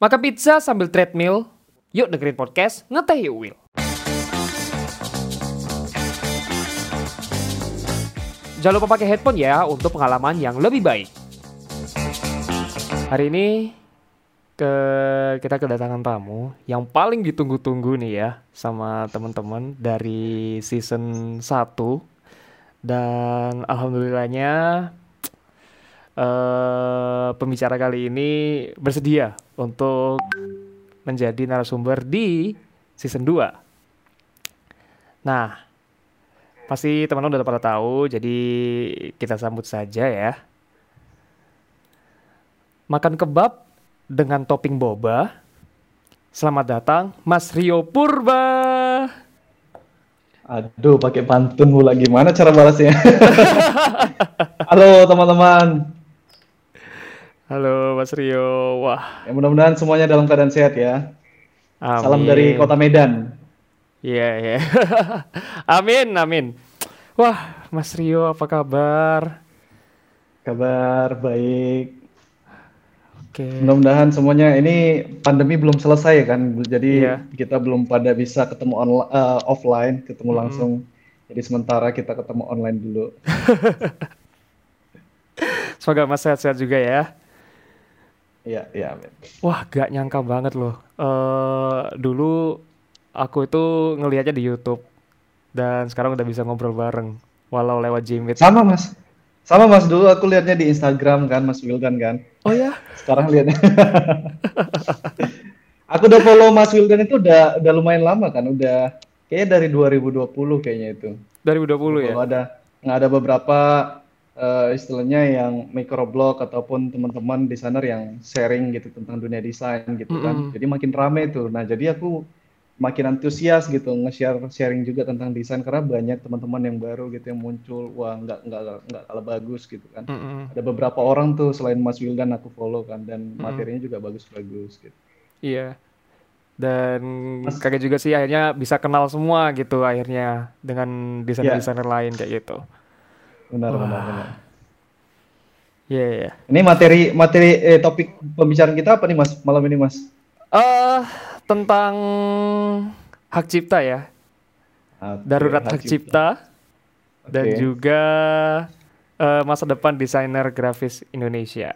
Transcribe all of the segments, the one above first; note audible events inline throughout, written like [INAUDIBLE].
Makan pizza sambil treadmill? Yuk dengerin podcast Ngeteh Yuk Will. Jangan lupa pakai headphone ya untuk pengalaman yang lebih baik. Hari ini ke kita kedatangan tamu yang paling ditunggu-tunggu nih ya sama teman-teman dari season 1 dan alhamdulillahnya eh pembicara kali ini bersedia untuk menjadi narasumber di season 2. Nah, pasti teman-teman udah pada tahu, jadi kita sambut saja ya. Makan kebab dengan topping boba. Selamat datang Mas Rio Purba. Aduh, pakai pantun pula gimana cara balasnya? [LAUGHS] Halo teman-teman. Halo Mas Rio. Wah, Ya, mudah-mudahan semuanya dalam keadaan sehat ya. Salam amin. dari kota Medan. Iya, iya. [LAUGHS] amin, amin. Wah, Mas Rio apa kabar? Kabar baik. Oke. Mudah-mudahan semuanya ini pandemi belum selesai kan. Jadi Iya. kita belum pada bisa ketemu onla- eh, offline, ketemu Mm-mm. langsung. Jadi sementara kita ketemu online dulu. [LAUGHS] Semoga Mas sehat-sehat juga ya. Iya, iya. amin. Wah, gak nyangka banget loh. Eh dulu aku itu ngelihatnya di YouTube dan sekarang udah bisa ngobrol bareng walau lewat Jimit. Sama Mas. Sama Mas dulu aku lihatnya di Instagram kan Mas Wildan kan. Oh ya? Sekarang lihatnya. [LAUGHS] Aku udah follow Mas Wildan itu udah udah lumayan lama kan, udah kayaknya dari 2020 kayaknya itu. 2020 ya? Kalau ada nggak ada beberapa eh, istilahnya yang microblog ataupun teman-teman desainer yang sharing gitu tentang dunia desain gitu kan. Mm-mm. Jadi makin rame tuh. Nah, jadi aku makin antusias gitu nge-share sharing juga tentang desain karena banyak teman-teman yang baru gitu yang muncul. Wah, nggak nggak nggak kalah bagus gitu kan Mm-mm. ada beberapa orang tuh selain Mas Wildan aku follow kan dan Mm-mm. materinya juga bagus-bagus gitu. Iya. Dan Mas- kaget juga sih akhirnya bisa kenal semua gitu akhirnya dengan desainer-desainer lain kayak gitu. Benar Wah. benar benar. Iya, iya. Ini materi materi eh, topik pembicaraan kita apa nih Mas malam ini Mas? Eh, tentang hak cipta ya. Oke, Darurat hak cipta dan Oke. juga eh, masa depan desainer grafis Indonesia.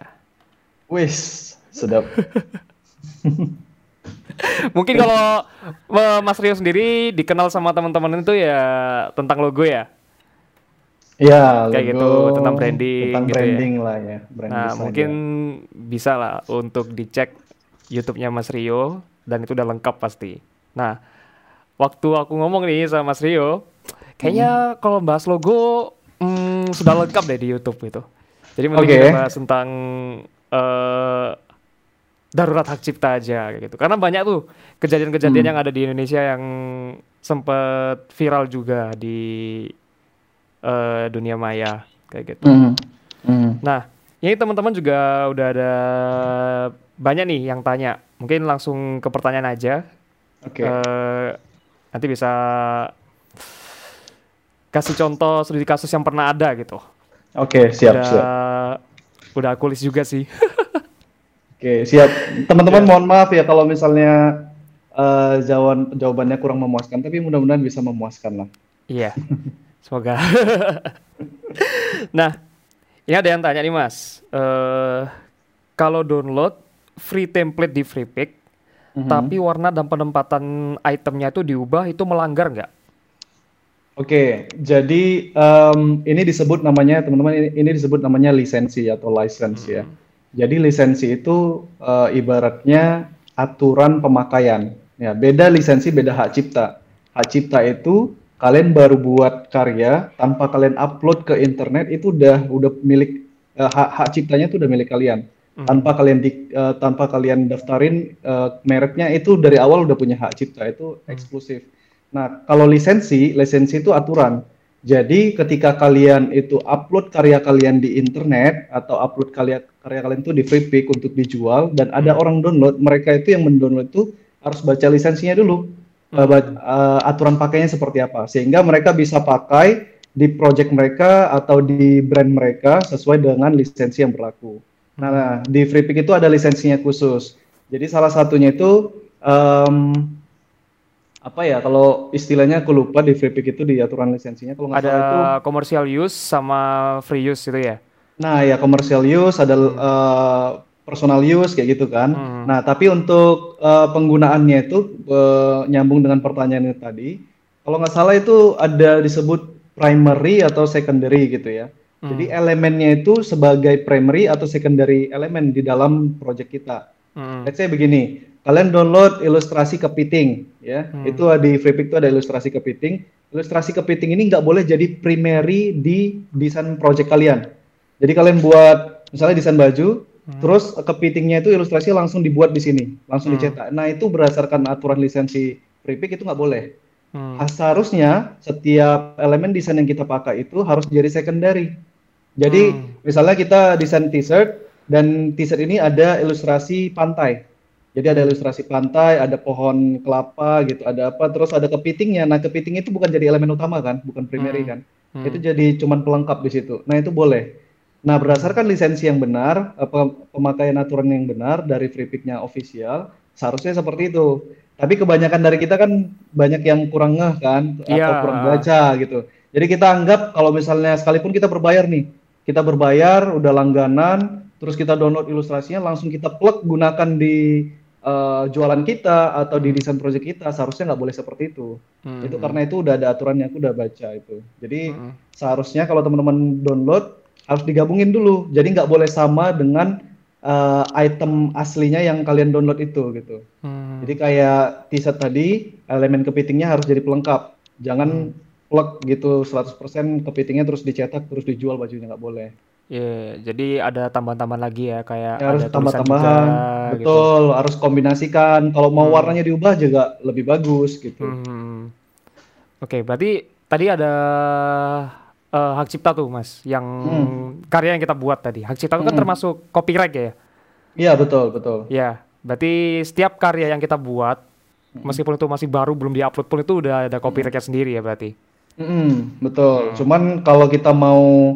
Wis, sedap. [LAUGHS] Mungkin kalau eh, Mas Rio sendiri dikenal sama teman-teman itu ya tentang logo ya. Ya, Kayak logo, gitu, tentang branding tentang gitu ya. branding lah ya, brand Nah, mungkin ya. bisa lah untuk dicek YouTube-nya Mas Rio dan itu udah lengkap pasti. Nah, waktu aku ngomong nih sama Mas Rio, kayaknya kalau bahas logo hmm, sudah lengkap deh di YouTube itu. Jadi mending Oke. kita bahas tentang eh, darurat hak cipta aja kayak gitu. Karena banyak tuh kejadian-kejadian Hmm. yang ada di Indonesia yang sempat viral juga di eh, dunia maya kayak gitu. Mhm. Mhm. Nah, ini teman-teman juga udah ada banyak nih yang tanya. Mungkin langsung ke pertanyaan aja. Oke. Eh, nanti bisa kasih contoh studi kasus yang pernah ada gitu. Oke, siap, udah, siap. udah aku list juga sih. Oke, siap. Teman-teman Ya. mohon maaf ya kalau misalnya eh, jawaban jawabannya kurang memuaskan, tapi mudah-mudahan bisa memuaskan lah. Iya, [LAUGHS] semoga. [LAUGHS] nah, ini ada yang tanya nih mas. Eh, kalau download free template di FreePic, Mhm. tapi warna dan penempatan itemnya itu diubah, itu melanggar nggak? Oke, jadi em, ini disebut namanya teman-teman ini, disebut namanya lisensi atau license ya. Jadi lisensi itu eh, ibaratnya aturan pemakaian. Ya, beda lisensi beda hak cipta. Hak cipta itu kalian baru buat karya tanpa kalian upload ke internet itu udah udah milik eh, hak hak ciptanya itu udah milik kalian. Hmm. Tanpa kalian di, eh, tanpa kalian daftarin eh, mereknya itu dari awal udah punya hak cipta itu eksklusif. Nah, kalau lisensi, lisensi itu aturan. Jadi ketika kalian itu upload karya kalian di internet atau upload karya karya kalian itu di Freepik untuk dijual dan ada orang download, mereka itu yang mendownload itu harus baca lisensinya dulu. Eh, aturan pakainya seperti apa sehingga mereka bisa pakai di project mereka atau di brand mereka sesuai dengan lisensi yang berlaku. Nah, di Freepik itu ada lisensinya khusus. Jadi salah satunya itu um, apa ya kalau istilahnya aku lupa di free pick itu di aturan lisensinya kalau nggak Ada salah itu commercial use sama free use itu ya. nah ya commercial use ada uh, personal use kayak gitu kan Hmm. nah tapi untuk uh, penggunaannya itu uh, nyambung dengan pertanyaan tadi kalau nggak salah itu ada disebut primary atau secondary gitu ya jadi elemennya itu sebagai primary atau secondary elemen di dalam project kita Hmm. Let's say begini, kalian download ilustrasi kepiting, ya. Itu di FreePic itu ada ilustrasi kepiting. Ilustrasi kepiting ini nggak boleh jadi primary di desain project kalian. Jadi kalian buat misalnya desain baju, terus kepitingnya itu ilustrasi langsung dibuat di sini, langsung dicetak. Nah itu berdasarkan aturan lisensi FreePic itu nggak boleh. Hmm. Seharusnya setiap elemen desain yang kita pakai itu harus jadi secondary. Jadi misalnya kita desain t-shirt dan t-shirt ini ada ilustrasi pantai. Jadi ada ilustrasi pantai, ada pohon kelapa gitu, ada apa, terus ada kepitingnya. Nah kepiting itu bukan jadi elemen utama kan, bukan primary kan. Itu jadi cuman pelengkap di situ. Nah itu boleh. Nah berdasarkan lisensi yang benar, eh, pe- pemakaian aturan yang benar dari FreePic-nya official, seharusnya seperti itu. Tapi kebanyakan dari kita kan banyak yang kurang ngeh kan, atau Iya. kurang baca gitu. Jadi kita anggap kalau misalnya sekalipun kita berbayar nih, kita berbayar udah langganan, terus kita download ilustrasinya langsung kita plug gunakan di eh, jualan kita atau di desain project kita, seharusnya nggak boleh seperti itu. Hmm. Itu karena itu udah ada aturannya, aku udah baca itu. Jadi Hmm. seharusnya kalau teman-teman download harus digabungin dulu. Jadi nggak boleh sama dengan eh, item aslinya yang kalian download itu gitu. Hmm. Jadi kayak t-shirt tadi, elemen kepitingnya harus jadi pelengkap. Jangan plug gitu 100% kepitingnya terus dicetak terus dijual bajunya nggak boleh. Iya, jadi ada tambahan-tambahan lagi ya kayak Ya, harus tambah-tambahan. juga gitu. Betul, harus kombinasikan. Kalau mau warnanya diubah juga lebih bagus gitu. Hmm. Oke, berarti tadi ada eh, hak cipta tuh, Mas, yang Hmm. karya yang kita buat tadi. Hak cipta itu kan termasuk copyright ya? Iya, betul, betul. Ya, berarti setiap karya yang kita buat, meskipun itu masih baru belum diupload pun itu udah ada copyrightnya sendiri ya berarti. Mm, betul. Cuman kalau kita mau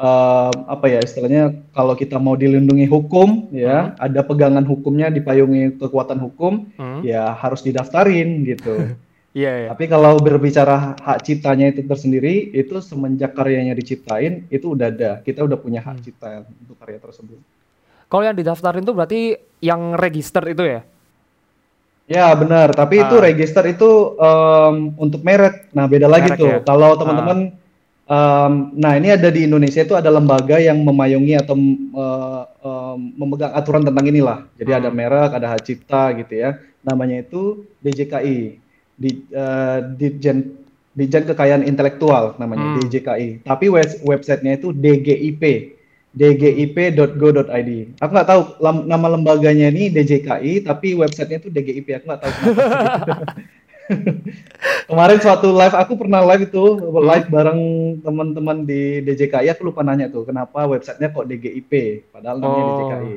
eh, apa ya istilahnya kalau kita mau dilindungi hukum ya ada pegangan hukumnya dipayungi kekuatan hukum Hmm. ya harus didaftarin gitu. [LAUGHS] Iya, iya. Tapi kalau berbicara hak ciptanya itu tersendiri itu semenjak karyanya diciptain itu udah ada. Kita udah punya hak cipta untuk karya tersebut. Kalau yang didaftarin tuh berarti yang register itu ya? Ya benar, tapi itu Ah. register itu em, untuk merek. Nah beda lagi Merek tuh. ya? Kalau teman-teman, em, nah ini ada di Indonesia itu ada lembaga yang memayungi atau eh, em, memegang aturan tentang inilah. Jadi ada merek, ada hak cipta gitu ya. Namanya itu DJKI, di eh, Ditjen Ditjen Kekayaan Intelektual namanya DJKI. Tapi web- websitenya itu DGIP dgip.go.id. Aku nggak tahu lam- nama lembaganya ini DJKI, tapi websitenya itu DGIP. Aku nggak tahu. [LAUGHS] Kemarin suatu live aku pernah live itu live bareng teman-teman di DJKI. Aku lupa nanya tuh kenapa websitenya kok DGIP, padahal namanya Oh. DJKI.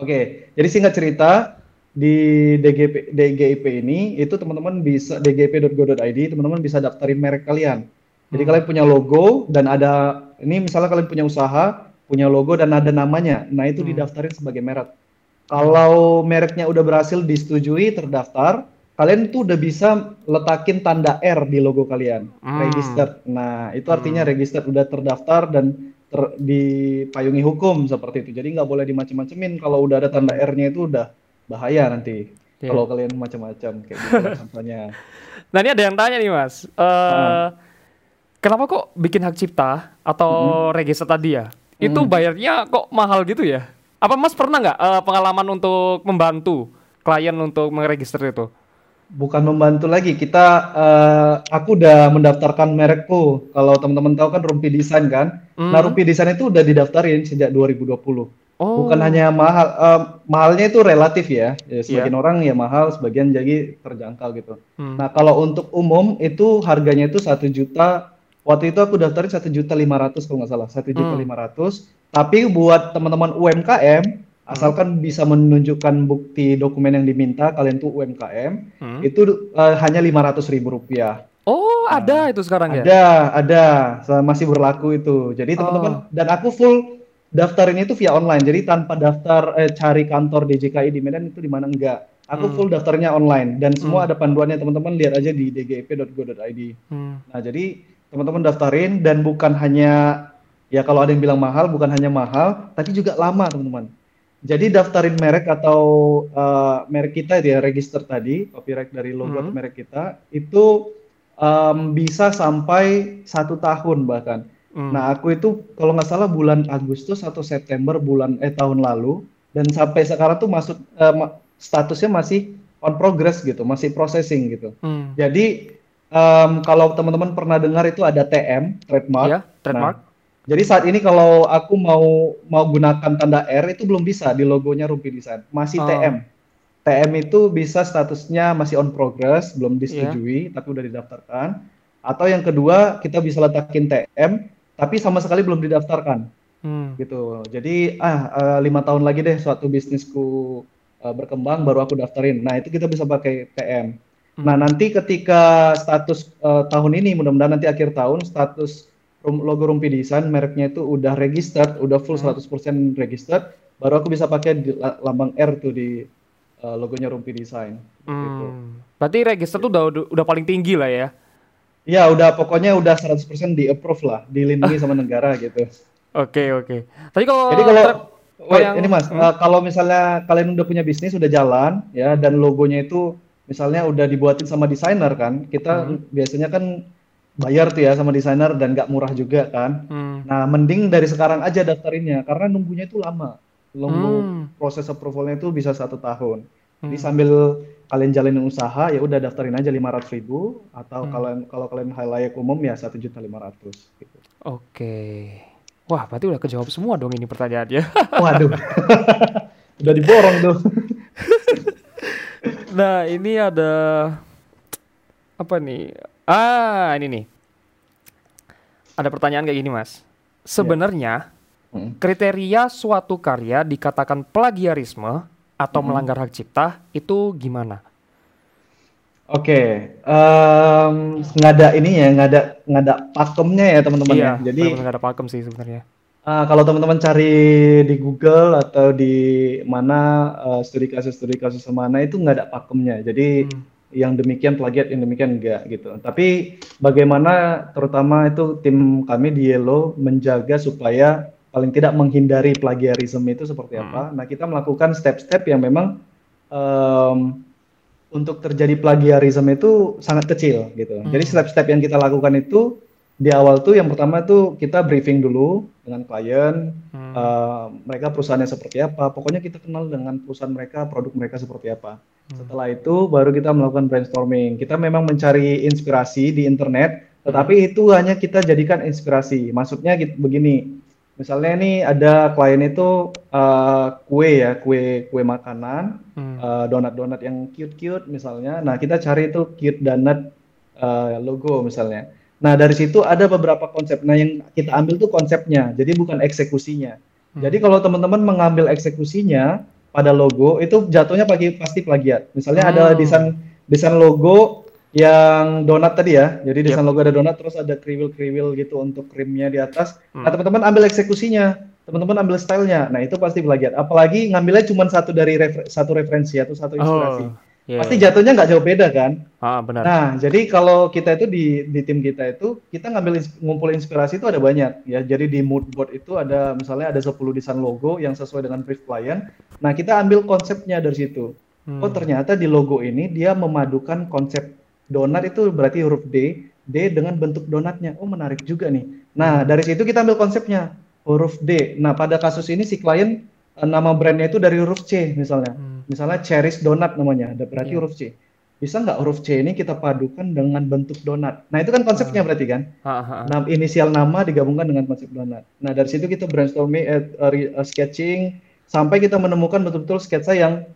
Oke, jadi singkat cerita di DGP, DGIP ini itu teman-teman bisa dgip.go.id teman-teman bisa daftarin merek kalian. Jadi kalian punya logo dan ada ini misalnya kalian punya usaha, punya logo dan ada namanya. Nah, itu didaftarin sebagai merek. Kalau mereknya udah berhasil disetujui, terdaftar, kalian tuh udah bisa letakin tanda R di logo kalian, Hmm. register. Nah, itu artinya register udah terdaftar dan ter- dipayungi hukum seperti itu. Jadi nggak boleh dimacem-macemin. Kalau udah ada tanda R-nya itu udah bahaya nanti. Iya. Kalau kalian macam-macam kayak gitu [LAUGHS] contohnya. Nah ini ada yang tanya nih mas, Eh kenapa kok bikin hak cipta atau register tadi ya? Itu bayarnya kok mahal gitu ya? Apa mas pernah nggak eh, pengalaman untuk membantu klien untuk meregister itu? Bukan membantu lagi, kita eh, aku udah mendaftarkan merekku. Kalau teman-teman tahu kan Rumpi Desain kan. Nah, Rumpi Desain itu udah didaftarin sejak 2020. Oh, Bukan hanya mahal, eh, mahalnya itu relatif ya. Ya, Sebagian orang ya mahal, sebagian jadi terjangkau gitu. Hmm. Nah, kalau untuk umum itu harganya itu satu juta. Waktu itu aku daftarin satu juta lima ratus kalau nggak salah, satu juta lima ratus. Tapi buat teman-teman UMKM, asalkan bisa menunjukkan bukti dokumen yang diminta, kalian tuh UMKM, Hmm. itu eh, hanya lima ratus ribu rupiah. oh ada itu sekarang ya? Ada, ada, masih berlaku itu. Jadi teman-teman, dan aku full daftarinnya itu via online. Jadi tanpa daftar eh, cari kantor DJKI di Medan itu di mana enggak. Aku Hmm. full daftarnya online dan semua Hmm. ada panduannya teman-teman lihat aja di dgip.go.id. Hmm. Nah, jadi teman-teman daftarin dan bukan hanya ya kalau ada yang bilang mahal, bukan hanya mahal, tapi juga lama, teman-teman. Jadi daftarin merek atau eh, merek kita itu ya, register tadi, copyright dari logo Hmm. merek kita, itu em, bisa sampai satu tahun bahkan. Hmm. Nah, aku itu kalau nggak salah bulan Agustus atau September bulan eh tahun lalu dan sampai sekarang tuh masuk eh, statusnya masih on progress gitu, masih processing gitu. Hmm. Jadi em, kalau teman-teman pernah dengar itu ada TM, trademark. Ya, trademark. Jadi saat ini kalau aku mau mau gunakan tanda R itu belum bisa di logonya Rumpi Design, masih Oh. TM. TM itu bisa statusnya masih on progress, belum disetujui tapi udah didaftarkan. Atau yang kedua kita bisa letakin TM tapi sama sekali belum didaftarkan Hmm. gitu. Jadi ah eh, lima tahun lagi deh suatu bisnisku eh, berkembang baru aku daftarin. Nah itu kita bisa pakai TM. Hmm. Nah nanti ketika status eh, tahun ini mudah-mudahan nanti akhir tahun status logo Rumpi Design mereknya itu udah registered, udah full Hmm. 100% registered, baru aku bisa pakai di- la- lambang R tuh di eh, logonya Rumpi. Gitu. Hmm. Berarti register tuh udah udah paling tinggi lah ya. Ya udah pokoknya udah 100% di approve lah, dilindungi sama negara [LAUGHS] gitu. Oke, oke. Tapi kalau Jadi kalau wait, yang- ini Mas, hmm? eh, kalau misalnya kalian udah punya bisnis udah jalan ya dan logonya itu misalnya udah dibuatin sama desainer kan, kita Hmm. biasanya kan bayar tuh ya sama desainer dan nggak murah juga kan. Hmm. Nah, mending dari sekarang aja daftarinnya karena nunggunya itu lama. Nunggu Hmm. proses approvalnya itu bisa satu tahun. Jadi Hmm. sambil kalian jalanin usaha ya udah daftarin aja 500 ribu atau Hmm. kalau kalau kalian layak umum ya satu juta lima ratus. Gitu. Oke. Wah, berarti udah kejawab semua dong ini pertanyaannya. [LAUGHS] Waduh, [LAUGHS] udah diborong tuh. [LAUGHS] Nah, ini ada apa nih? Ah, ini nih. Ada pertanyaan kayak gini, Mas. Sebenarnya Hmm. kriteria suatu karya dikatakan plagiarisme atau Mhm. melanggar hak cipta itu gimana? Oke, em, nggak ada ini ya, nggak ada nggak ada pakemnya ya teman-teman Iya, ya. Jadi nggak ada pakem sih sebenarnya. ah, kalau teman-teman cari di Google atau di mana eh, studi kasus studi kasus mana itu nggak ada pakemnya. Jadi Hmm. yang demikian plagiat, yang demikian enggak gitu. Tapi bagaimana terutama itu tim kami di Yellow menjaga supaya paling tidak menghindari plagiarisme itu seperti Hmm. apa. Nah kita melakukan step-step yang memang em, untuk terjadi plagiarisme itu sangat kecil gitu. Jadi Hmm. step-step yang kita lakukan itu di awal tuh yang pertama tuh kita briefing dulu dengan klien, Hmm. eh, mereka perusahaannya seperti apa. Pokoknya kita kenal dengan perusahaan mereka, produk mereka seperti apa. Hmm. Setelah itu baru kita melakukan brainstorming. Kita memang mencari inspirasi di internet, tetapi itu hanya kita jadikan inspirasi. Maksudnya begini, misalnya nih ada klien itu eh, kue ya, kue kue makanan, Hmm. eh, donat-donat yang cute-cute misalnya. Nah kita cari itu cute donut eh, logo misalnya. Nah dari situ ada beberapa konsep. Nah yang kita ambil tuh konsepnya, jadi bukan eksekusinya. Hmm. Jadi kalau teman-teman mengambil eksekusinya pada logo itu jatuhnya pagi pasti plagiat. Misalnya ada Hmm. desain desain logo yang donat tadi ya. Jadi desain logo ada donat terus ada kriwil-kriwil gitu untuk krimnya di atas. Hmm. Nah, teman-teman ambil eksekusinya, teman-teman ambil stylenya. Nah, itu pasti plagiat. Apalagi ngambilnya cuma satu dari refer- satu referensi atau satu inspirasi. Oh, iya, Pasti iya. jatuhnya nggak jauh beda kan? Ah, benar. Nah, jadi kalau kita itu di di tim kita itu kita ngambil ngumpul inspirasi itu ada banyak ya. Jadi di mood board itu ada misalnya ada 10 desain logo yang sesuai dengan brief klien. Nah, kita ambil konsepnya dari situ. Hmm. Oh, ternyata di logo ini dia memadukan konsep donat itu berarti huruf D, D dengan bentuk donatnya. Oh, menarik juga nih. Nah, dari situ kita ambil konsepnya huruf D. Nah, pada kasus ini si klien eh, nama brandnya itu dari huruf C misalnya. Hmm. Misalnya Cherish Donat namanya, ada berarti Iya. huruf C. Bisa nggak huruf C ini kita padukan dengan bentuk donat? Nah, itu kan konsepnya berarti kan? Ah, ah. Nah, inisial nama digabungkan dengan konsep donat. Nah, dari situ kita brainstorming, re- eh, sketching, sampai kita menemukan betul-betul sketsa yang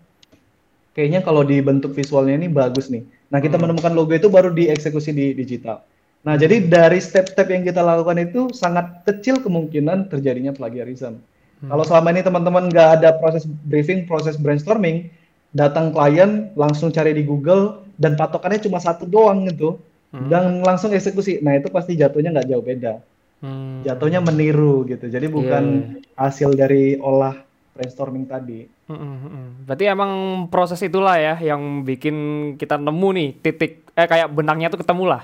kayaknya kalau dibentuk visualnya ini bagus nih. Nah, kita Hmm. menemukan logo itu baru dieksekusi di digital. Nah, jadi dari step-step yang kita lakukan itu sangat kecil kemungkinan terjadinya plagiarisme. Hmm. Kalau selama ini teman-teman nggak ada proses briefing, proses brainstorming, datang klien langsung cari di Google dan patokannya cuma satu doang gitu, Hmm. dan langsung eksekusi. Nah itu pasti jatuhnya nggak jauh beda. Hmm. Jatuhnya meniru gitu. Jadi bukan yeah. hasil dari olah brainstorming tadi. Hmm, hmm, hmm. Berarti emang proses itulah ya yang bikin kita nemu nih titik eh kayak benangnya tuh ketemu lah.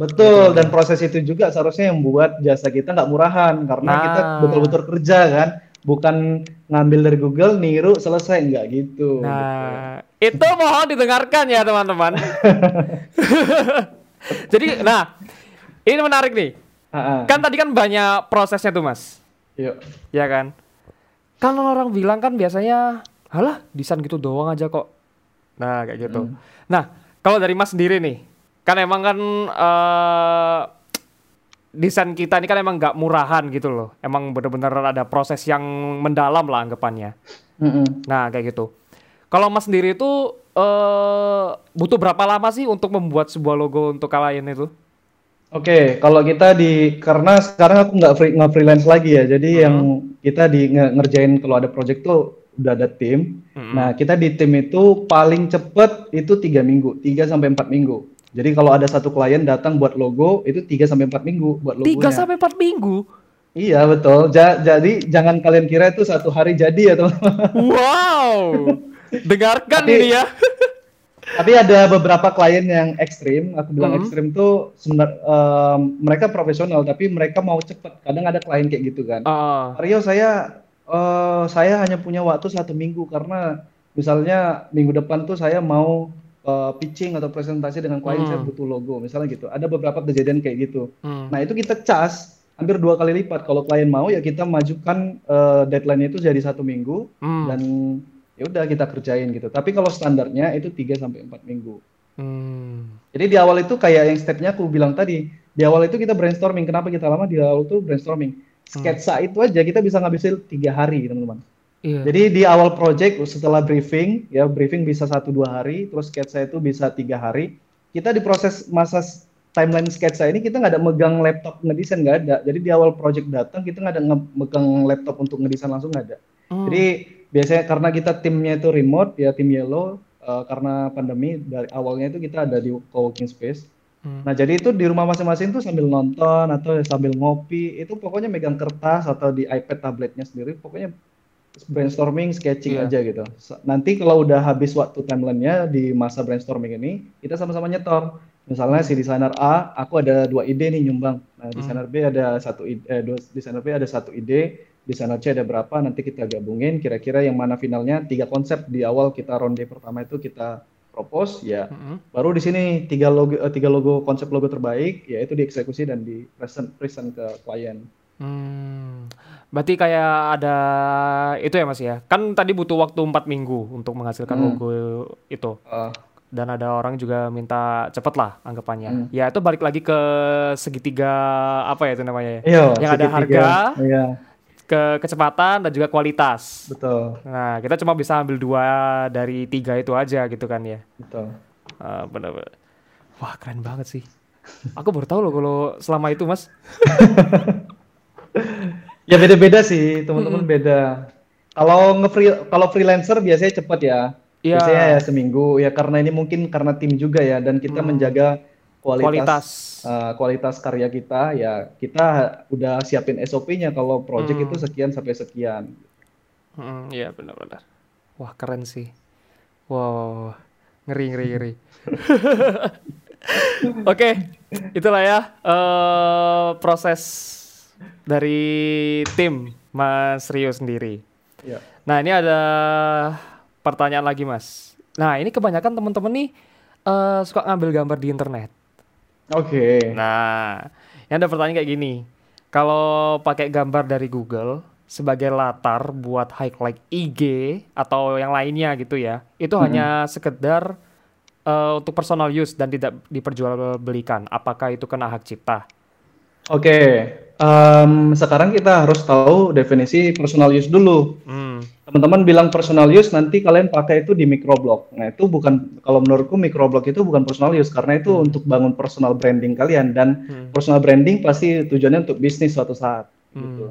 Betul, gitu. dan proses itu juga seharusnya yang buat jasa kita nggak murahan karena nah. kita betul-betul kerja kan, bukan ngambil dari Google, niru, selesai nggak gitu. Nah, gitu. itu mohon didengarkan ya teman-teman. [LAUGHS] Jadi, nah ini menarik nih. Uh-uh. Kan tadi kan banyak prosesnya tuh mas. Iya. Ya kan. Kan orang bilang kan biasanya, halah desain gitu doang aja kok. Nah kayak gitu. Hmm. Nah kalau dari mas sendiri nih, kan emang kan uh, desain kita ini kan emang nggak murahan gitu loh. Emang bener-bener ada proses yang mendalam lah anggapannya. Mm-hmm. Nah kayak gitu. Kalau Mas sendiri itu uh, butuh berapa lama sih untuk membuat sebuah logo untuk klien itu? Oke, okay, kalau kita di karena sekarang aku nggak free, nggak freelance lagi ya, jadi mm-hmm. yang kita di ngerjain kalau ada project tuh udah ada tim. Mm-hmm. Nah kita di tim itu paling cepet itu tiga minggu, tiga sampai empat minggu. Jadi kalau ada satu klien datang buat logo itu 3 sampai 4 minggu buat logonya. 3 sampai 4 minggu. Iya betul. Ja jadi jangan kalian kira itu satu hari jadi ya teman-teman. Wow. [LAUGHS] Dengarkan tapi, ini ya. Tapi ada beberapa klien yang ekstrim. Aku bilang hmm. ekstrim tuh sebenarnya um, mereka profesional tapi mereka mau cepet. Kadang ada klien kayak gitu kan. Uh. Rio saya uh, saya hanya punya waktu satu minggu karena misalnya minggu depan tuh saya mau uh, pitching atau presentasi dengan klien hmm. saya butuh logo misalnya gitu ada beberapa kejadian kayak gitu hmm. nah itu kita cas hampir dua kali lipat kalau klien mau ya kita majukan uh, deadline itu jadi satu minggu hmm. dan ya udah kita kerjain gitu tapi kalau standarnya itu 3 sampai empat minggu hmm. jadi di awal itu kayak yang stepnya aku bilang tadi di awal itu kita brainstorming kenapa kita lama di awal itu brainstorming sketsa hmm. itu aja kita bisa ngabisin tiga hari teman-teman Iya. Jadi di awal project setelah briefing ya briefing bisa satu dua hari, terus sketsa itu bisa tiga hari. Kita di proses masa timeline sketsa ini kita nggak ada megang laptop ngedesain nggak ada. Jadi di awal project datang kita nggak ada megang laptop untuk ngedesain langsung nggak ada. Hmm. Jadi biasanya karena kita timnya itu remote ya tim yellow uh, karena pandemi dari awalnya itu kita ada di co-working space. Hmm. Nah jadi itu di rumah masing-masing tuh sambil nonton atau sambil ngopi itu pokoknya megang kertas atau di iPad tabletnya sendiri pokoknya brainstorming, sketching yeah. aja gitu. Nanti kalau udah habis waktu timelinenya di masa brainstorming ini, kita sama-sama nyetor. Misalnya si desainer A, aku ada dua ide nih nyumbang. Nah, desainer B ada satu ide, eh, dua, desainer B ada satu ide, desainer C ada berapa, nanti kita gabungin. Kira-kira yang mana finalnya tiga konsep di awal kita ronde pertama itu kita propose ya. Hmm. Baru di sini tiga logo eh, tiga logo konsep logo terbaik, yaitu dieksekusi dan di present present ke klien. Hmm. Berarti kayak ada itu ya Mas ya. Kan tadi butuh waktu empat minggu untuk menghasilkan hmm. logo itu. Uh. Dan ada orang juga minta cepet lah anggapannya. Hmm. Ya itu balik lagi ke segitiga apa ya itu namanya ya. Iya, yang ada harga, iya. Ke kecepatan dan juga kualitas. Betul. Nah kita cuma bisa ambil dua dari tiga itu aja gitu kan ya. Betul. Uh, benar-benar. Wah keren banget sih. Aku baru tahu loh kalau selama itu mas. [LAUGHS] ya beda-beda sih teman-teman hmm. beda kalau nge kalau freelancer biasanya cepat ya ya. biasanya ya seminggu ya karena ini mungkin karena tim juga ya dan kita hmm. menjaga kualitas kualitas. Uh, kualitas karya kita ya kita udah siapin SOP-nya kalau project hmm. itu sekian sampai sekian hmm, ya benar-benar wah keren sih wow ngeri ngeri ngeri [LAUGHS] oke okay, itulah ya uh, proses dari tim Mas Rio sendiri. Ya. Nah ini ada pertanyaan lagi Mas. Nah ini kebanyakan teman-teman nih uh, suka ngambil gambar di internet. Oke. Okay. Nah, yang ada pertanyaan kayak gini. Kalau pakai gambar dari Google sebagai latar buat highlight IG atau yang lainnya gitu ya, itu hmm. hanya sekedar uh, untuk personal use dan tidak diperjualbelikan. Apakah itu kena hak cipta? Oke, okay. Um, sekarang kita harus tahu definisi personal use dulu. Hmm. Teman-teman bilang personal use, nanti kalian pakai itu di microblog. Nah itu bukan, kalau menurutku microblog itu bukan personal use, karena itu hmm. untuk bangun personal branding kalian. Dan hmm. personal branding pasti tujuannya untuk bisnis suatu saat. Hmm. Gitu.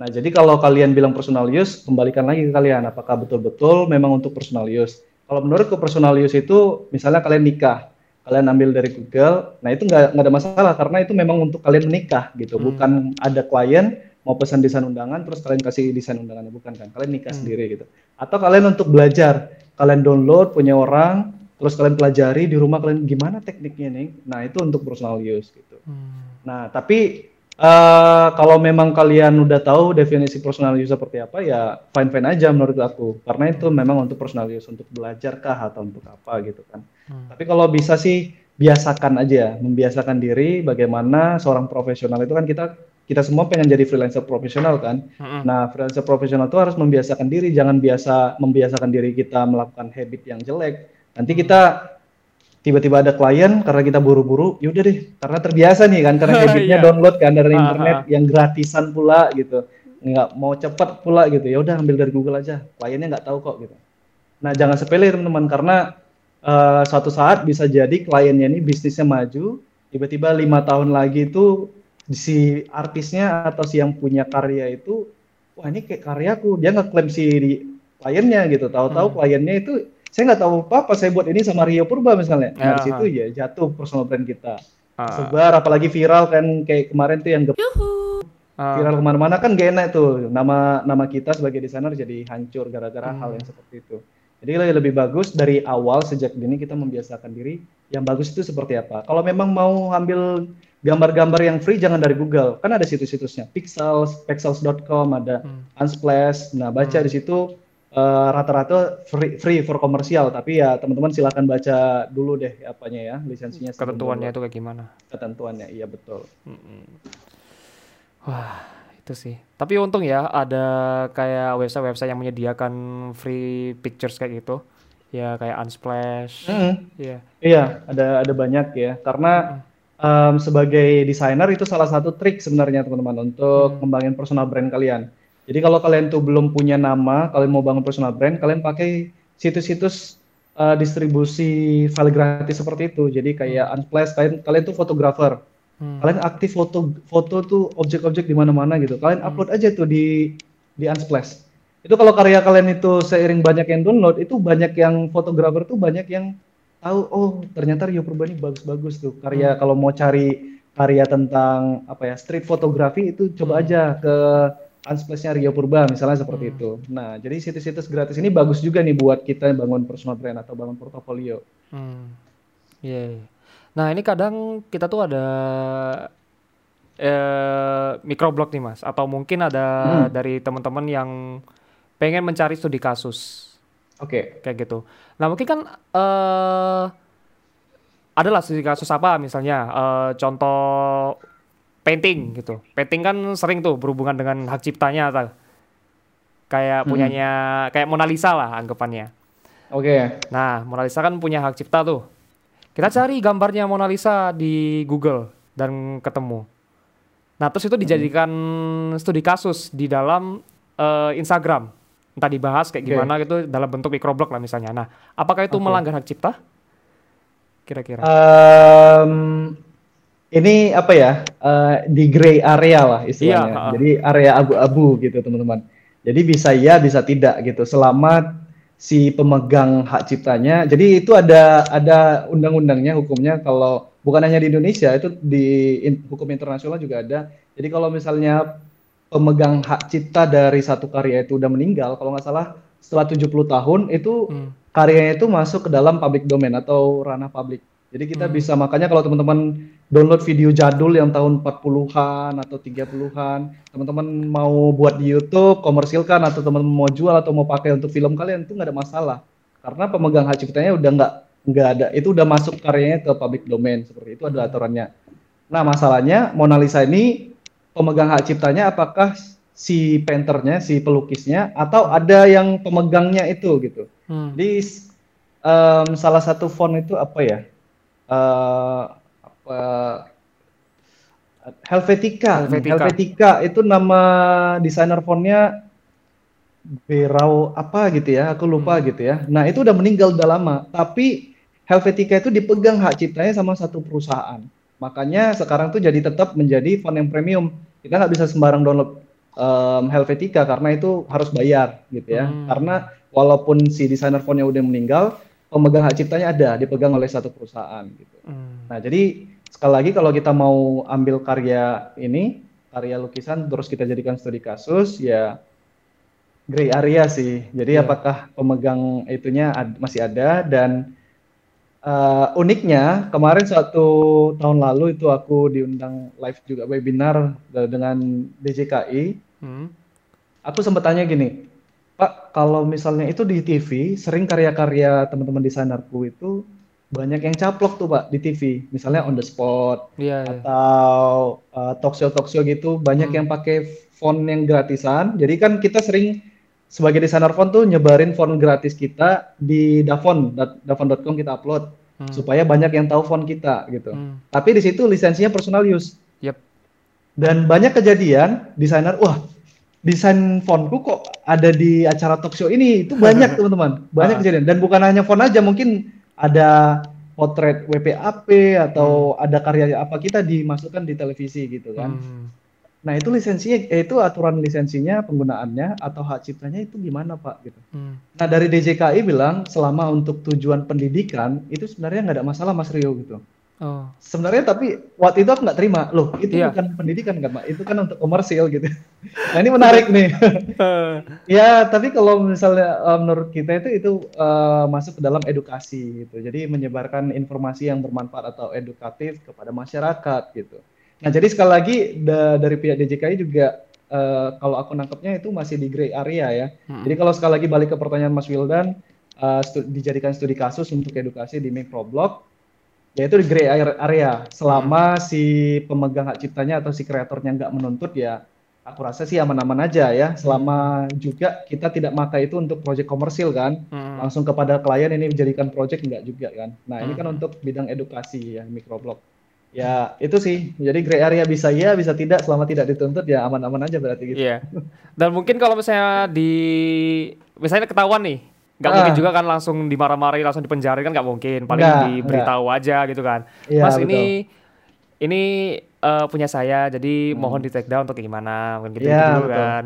Nah jadi kalau kalian bilang personal use, kembalikan lagi ke kalian, apakah betul-betul memang untuk personal use. Kalau menurutku personal use itu, misalnya kalian nikah, kalian ambil dari Google. Nah itu nggak ada masalah karena itu memang untuk kalian menikah gitu, Hmm. bukan ada klien mau pesan desain undangan terus kalian kasih desain undangannya bukan kan? Kalian nikah Hmm. sendiri gitu. Atau kalian untuk belajar, kalian download punya orang, terus kalian pelajari di rumah kalian gimana tekniknya nih. Nah itu untuk personal use gitu. Hmm. Nah, tapi eh, kalau memang kalian udah tahu definisi personal use seperti apa, ya fine-fine aja menurut aku. Karena itu memang untuk personal use, untuk belajar kah atau untuk apa gitu kan. Hmm. Tapi kalau bisa sih biasakan aja, membiasakan diri bagaimana seorang profesional itu kan kita kita semua pengen jadi freelancer profesional kan. Mm-mm. Nah, freelancer profesional itu harus membiasakan diri, jangan biasa membiasakan diri kita melakukan habit yang jelek. Nanti kita tiba-tiba ada klien karena kita buru-buru, yaudah deh, karena terbiasa nih kan, karena [LAUGHS] habitnya Iya. download kan dari internet ah. yang gratisan pula gitu, nggak mau cepat pula gitu, ya udah ambil dari Google aja, kliennya nggak tahu kok gitu. Nah jangan sepele teman-teman karena eh, suatu saat bisa jadi kliennya ini bisnisnya maju, tiba-tiba lima tahun lagi itu si artisnya atau si yang punya karya itu, wah ini kayak karyaku, dia nggak klaim si kliennya gitu, tahu-tahu Hmm. kliennya itu saya nggak tahu apa-apa, saya buat ini sama Rio Purba misalnya, nah di Ya, situ ya jatuh personal brand kita, Ah, sebar apalagi viral kan kayak kemarin tuh yang gep- ah. viral ke mana-mana kan gak enak tuh nama nama kita sebagai desainer jadi hancur gara-gara Hmm. hal yang seperti itu. Jadi lebih, lebih bagus dari awal sejak dini kita membiasakan diri yang bagus itu seperti apa. Kalau memang mau ambil gambar-gambar yang free jangan dari Google, kan ada situs-situsnya Pixels, pixels.com, ada Hmm. Unsplash. Nah baca Hmm. di situ eh, rata-rata free, free for komersial, tapi ya teman-teman silahkan baca dulu deh apanya ya lisensinya. Ketentuannya itu kayak gimana? Ketentuannya, iya betul. Mm-mm. Wah, itu sih. Tapi untung ya ada kayak website-website yang menyediakan free pictures kayak gitu. Ya kayak Unsplash. Mm-mm. Iya. Iya, ada ada banyak ya. Karena em, sebagai desainer itu salah satu trik sebenarnya teman-teman untuk Hmm. ngembangin personal brand kalian. Jadi kalau kalian tuh belum punya nama, kalian mau bangun personal brand, kalian pakai situs-situs eh, distribusi file gratis seperti itu. Jadi kayak Unsplash, kalian kalian tuh fotografer. Hmm. Kalian aktif foto foto tuh objek-objek di mana-mana gitu. Kalian upload aja tuh di di Unsplash. Itu kalau karya kalian itu seiring banyak yang download, itu banyak yang fotografer tuh banyak yang tahu oh ternyata Rio Purba ini bagus-bagus tuh. Karya kalau mau cari karya tentang apa ya street fotografi itu coba Hmm. aja ke Unsplash-nya Rio Purba misalnya seperti Hmm. itu. Nah, jadi situs-situs gratis ini bagus juga nih buat kita bangun personal brand atau bangun portofolio. Hmm. Iya. iya. Nah, ini kadang kita tuh ada eh microblog nih, Mas, atau mungkin ada Hmm. dari teman-teman yang pengen mencari studi kasus Oke. kayak gitu. Nah, mungkin kan eh adalah studi kasus apa misalnya eh contoh painting gitu. Painting kan sering tuh berhubungan dengan hak ciptanya atau kayak Hmm. punyanya kayak Mona Lisa lah anggapannya. Oke. Nah, Mona Lisa kan punya hak cipta tuh. Kita cari gambarnya Mona Lisa di Google dan ketemu. Nah, terus itu dijadikan studi kasus di dalam eh, Instagram. Entah dibahas kayak Oke. gimana gitu dalam bentuk microblog lah misalnya. Nah, apakah itu Oke. melanggar hak cipta? Kira-kira. Em, ini apa ya eh, di gray area lah istilahnya. Iya. Jadi area abu-abu gitu teman-teman. Jadi bisa ya bisa tidak gitu. Selama si pemegang hak ciptanya. Jadi itu ada ada undang-undangnya hukumnya kalau bukan hanya di Indonesia itu di in- hukum internasional juga ada. Jadi kalau misalnya pemegang hak cipta dari satu karya itu udah meninggal, kalau nggak salah setelah 70 tahun itu Hmm. karyanya itu masuk ke dalam public domain atau ranah publik. Jadi kita Hmm. bisa makanya kalau teman-teman download video jadul yang tahun 40-an atau 30-an, teman-teman mau buat di YouTube, komersilkan atau teman-teman mau jual atau mau pakai untuk film kalian itu nggak ada masalah. Karena pemegang hak ciptanya udah nggak nggak ada, itu udah masuk karyanya ke public domain seperti itu ada aturannya. Nah masalahnya Mona Lisa ini pemegang hak ciptanya apakah si painternya, si pelukisnya, atau ada yang pemegangnya itu gitu. Hmm. Jadi em, salah satu font itu apa ya? Eh, apa Helvetica. Helvetica. Helvetica itu nama desainer fontnya Berau apa gitu ya, aku lupa Hmm. gitu ya. Nah itu udah meninggal udah lama, tapi Helvetica itu dipegang hak ciptanya sama satu perusahaan. Makanya sekarang tuh jadi tetap menjadi font yang premium. Kita nggak bisa sembarang download em, Helvetica karena itu harus bayar gitu ya. Hmm. Karena walaupun si desainer fontnya udah meninggal, pemegang hak ciptanya ada, dipegang oleh satu perusahaan gitu. Hmm. Nah, jadi sekali lagi kalau kita mau ambil karya ini, karya lukisan terus kita jadikan studi kasus, ya gray area sih. Jadi Iya. apakah pemegang itunya ad- masih ada dan eh, uniknya kemarin suatu tahun lalu itu aku diundang live juga webinar de- dengan DJKI. Hmm. Aku sempat tanya gini, Pak, kalau misalnya itu di TV, sering karya-karya teman-teman desainerku itu banyak yang caplok tuh Pak di TV, misalnya on the spot Iya, iya. atau uh, talk show talk show gitu banyak Hmm. yang pakai font yang gratisan. Jadi kan kita sering sebagai desainer font tuh nyebarin font gratis kita di Davon, da- davon.com kita upload Hmm. supaya banyak yang tahu font kita gitu. Hmm. Tapi di situ lisensinya personal use. Yep. Dan banyak kejadian desainer, wah desain fontku kok ada di acara talk show ini. Itu banyak [LAUGHS] teman-teman, banyak Ah. kejadian. Dan bukan hanya font aja, mungkin ada potret WPAP atau ada karya apa kita dimasukkan di televisi gitu kan. Hmm. Nah itu lisensinya, eh, itu aturan lisensinya, penggunaannya atau hak ciptanya itu gimana Pak? Gitu. Hmm. Nah dari DJKI bilang selama untuk tujuan pendidikan itu sebenarnya nggak ada masalah Mas Rio gitu. Oh. Sebenarnya tapi waktu itu aku nggak terima. Loh, itu Iya. bukan pendidikan kan, Pak? Itu kan untuk komersil gitu. [LAUGHS] Nah, ini menarik nih. [LAUGHS] ya, tapi kalau misalnya eh, menurut kita itu itu eh, masuk ke dalam edukasi gitu. Jadi menyebarkan informasi yang bermanfaat atau edukatif kepada masyarakat gitu. Nah, jadi sekali lagi da- dari pihak DJKI juga eh, kalau aku nangkepnya itu masih di gray area ya. Hmm. Jadi kalau sekali lagi balik ke pertanyaan Mas Wildan, eh, stu- dijadikan studi kasus untuk edukasi di microblog, yaitu di gray area. Selama si pemegang hak ciptanya atau si kreatornya nggak menuntut ya, aku rasa sih aman-aman aja ya. Selama juga kita tidak pakai itu untuk proyek komersil kan, Hmm. langsung kepada klien ini dijadikan proyek nggak juga kan. Nah ini kan Hmm. untuk bidang edukasi ya microblog. Ya itu sih. Jadi gray area bisa ya, bisa tidak. Selama tidak dituntut ya aman-aman aja berarti gitu. Iya. Dan mungkin kalau misalnya di misalnya ketahuan nih, nggak Ah. mungkin juga kan langsung dimarah-marahi, langsung dipenjara kan nggak mungkin. Paling Nggak, diberitahu aja gitu kan. Iya, Mas betul. ini ini eh, punya saya, jadi Hmm. mohon di take down untuk gimana, mungkin gitu, dulu betul. kan.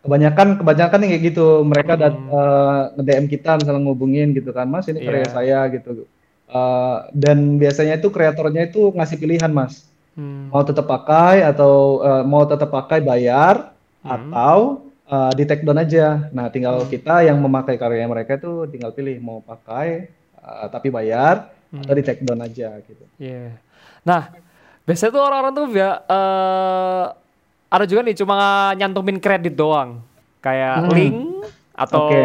kebanyakan kebanyakan yang kayak gitu mereka dat Hmm. eh, nge-DM kita misalnya ngubungin gitu kan mas ini karya Iya. saya gitu Eh, dan biasanya itu kreatornya itu ngasih pilihan mas Hmm. mau tetap pakai atau eh, mau tetap pakai bayar Hmm. atau eh, di take down aja nah tinggal Hmm. kita yang memakai karya mereka itu tinggal pilih mau pakai eh, tapi bayar Hmm. atau di take down aja gitu Iya. Nah, biasanya tuh orang-orang tuh ya eh, ada juga nih cuma nyantumin kredit doang, kayak Hmm. link atau Oke.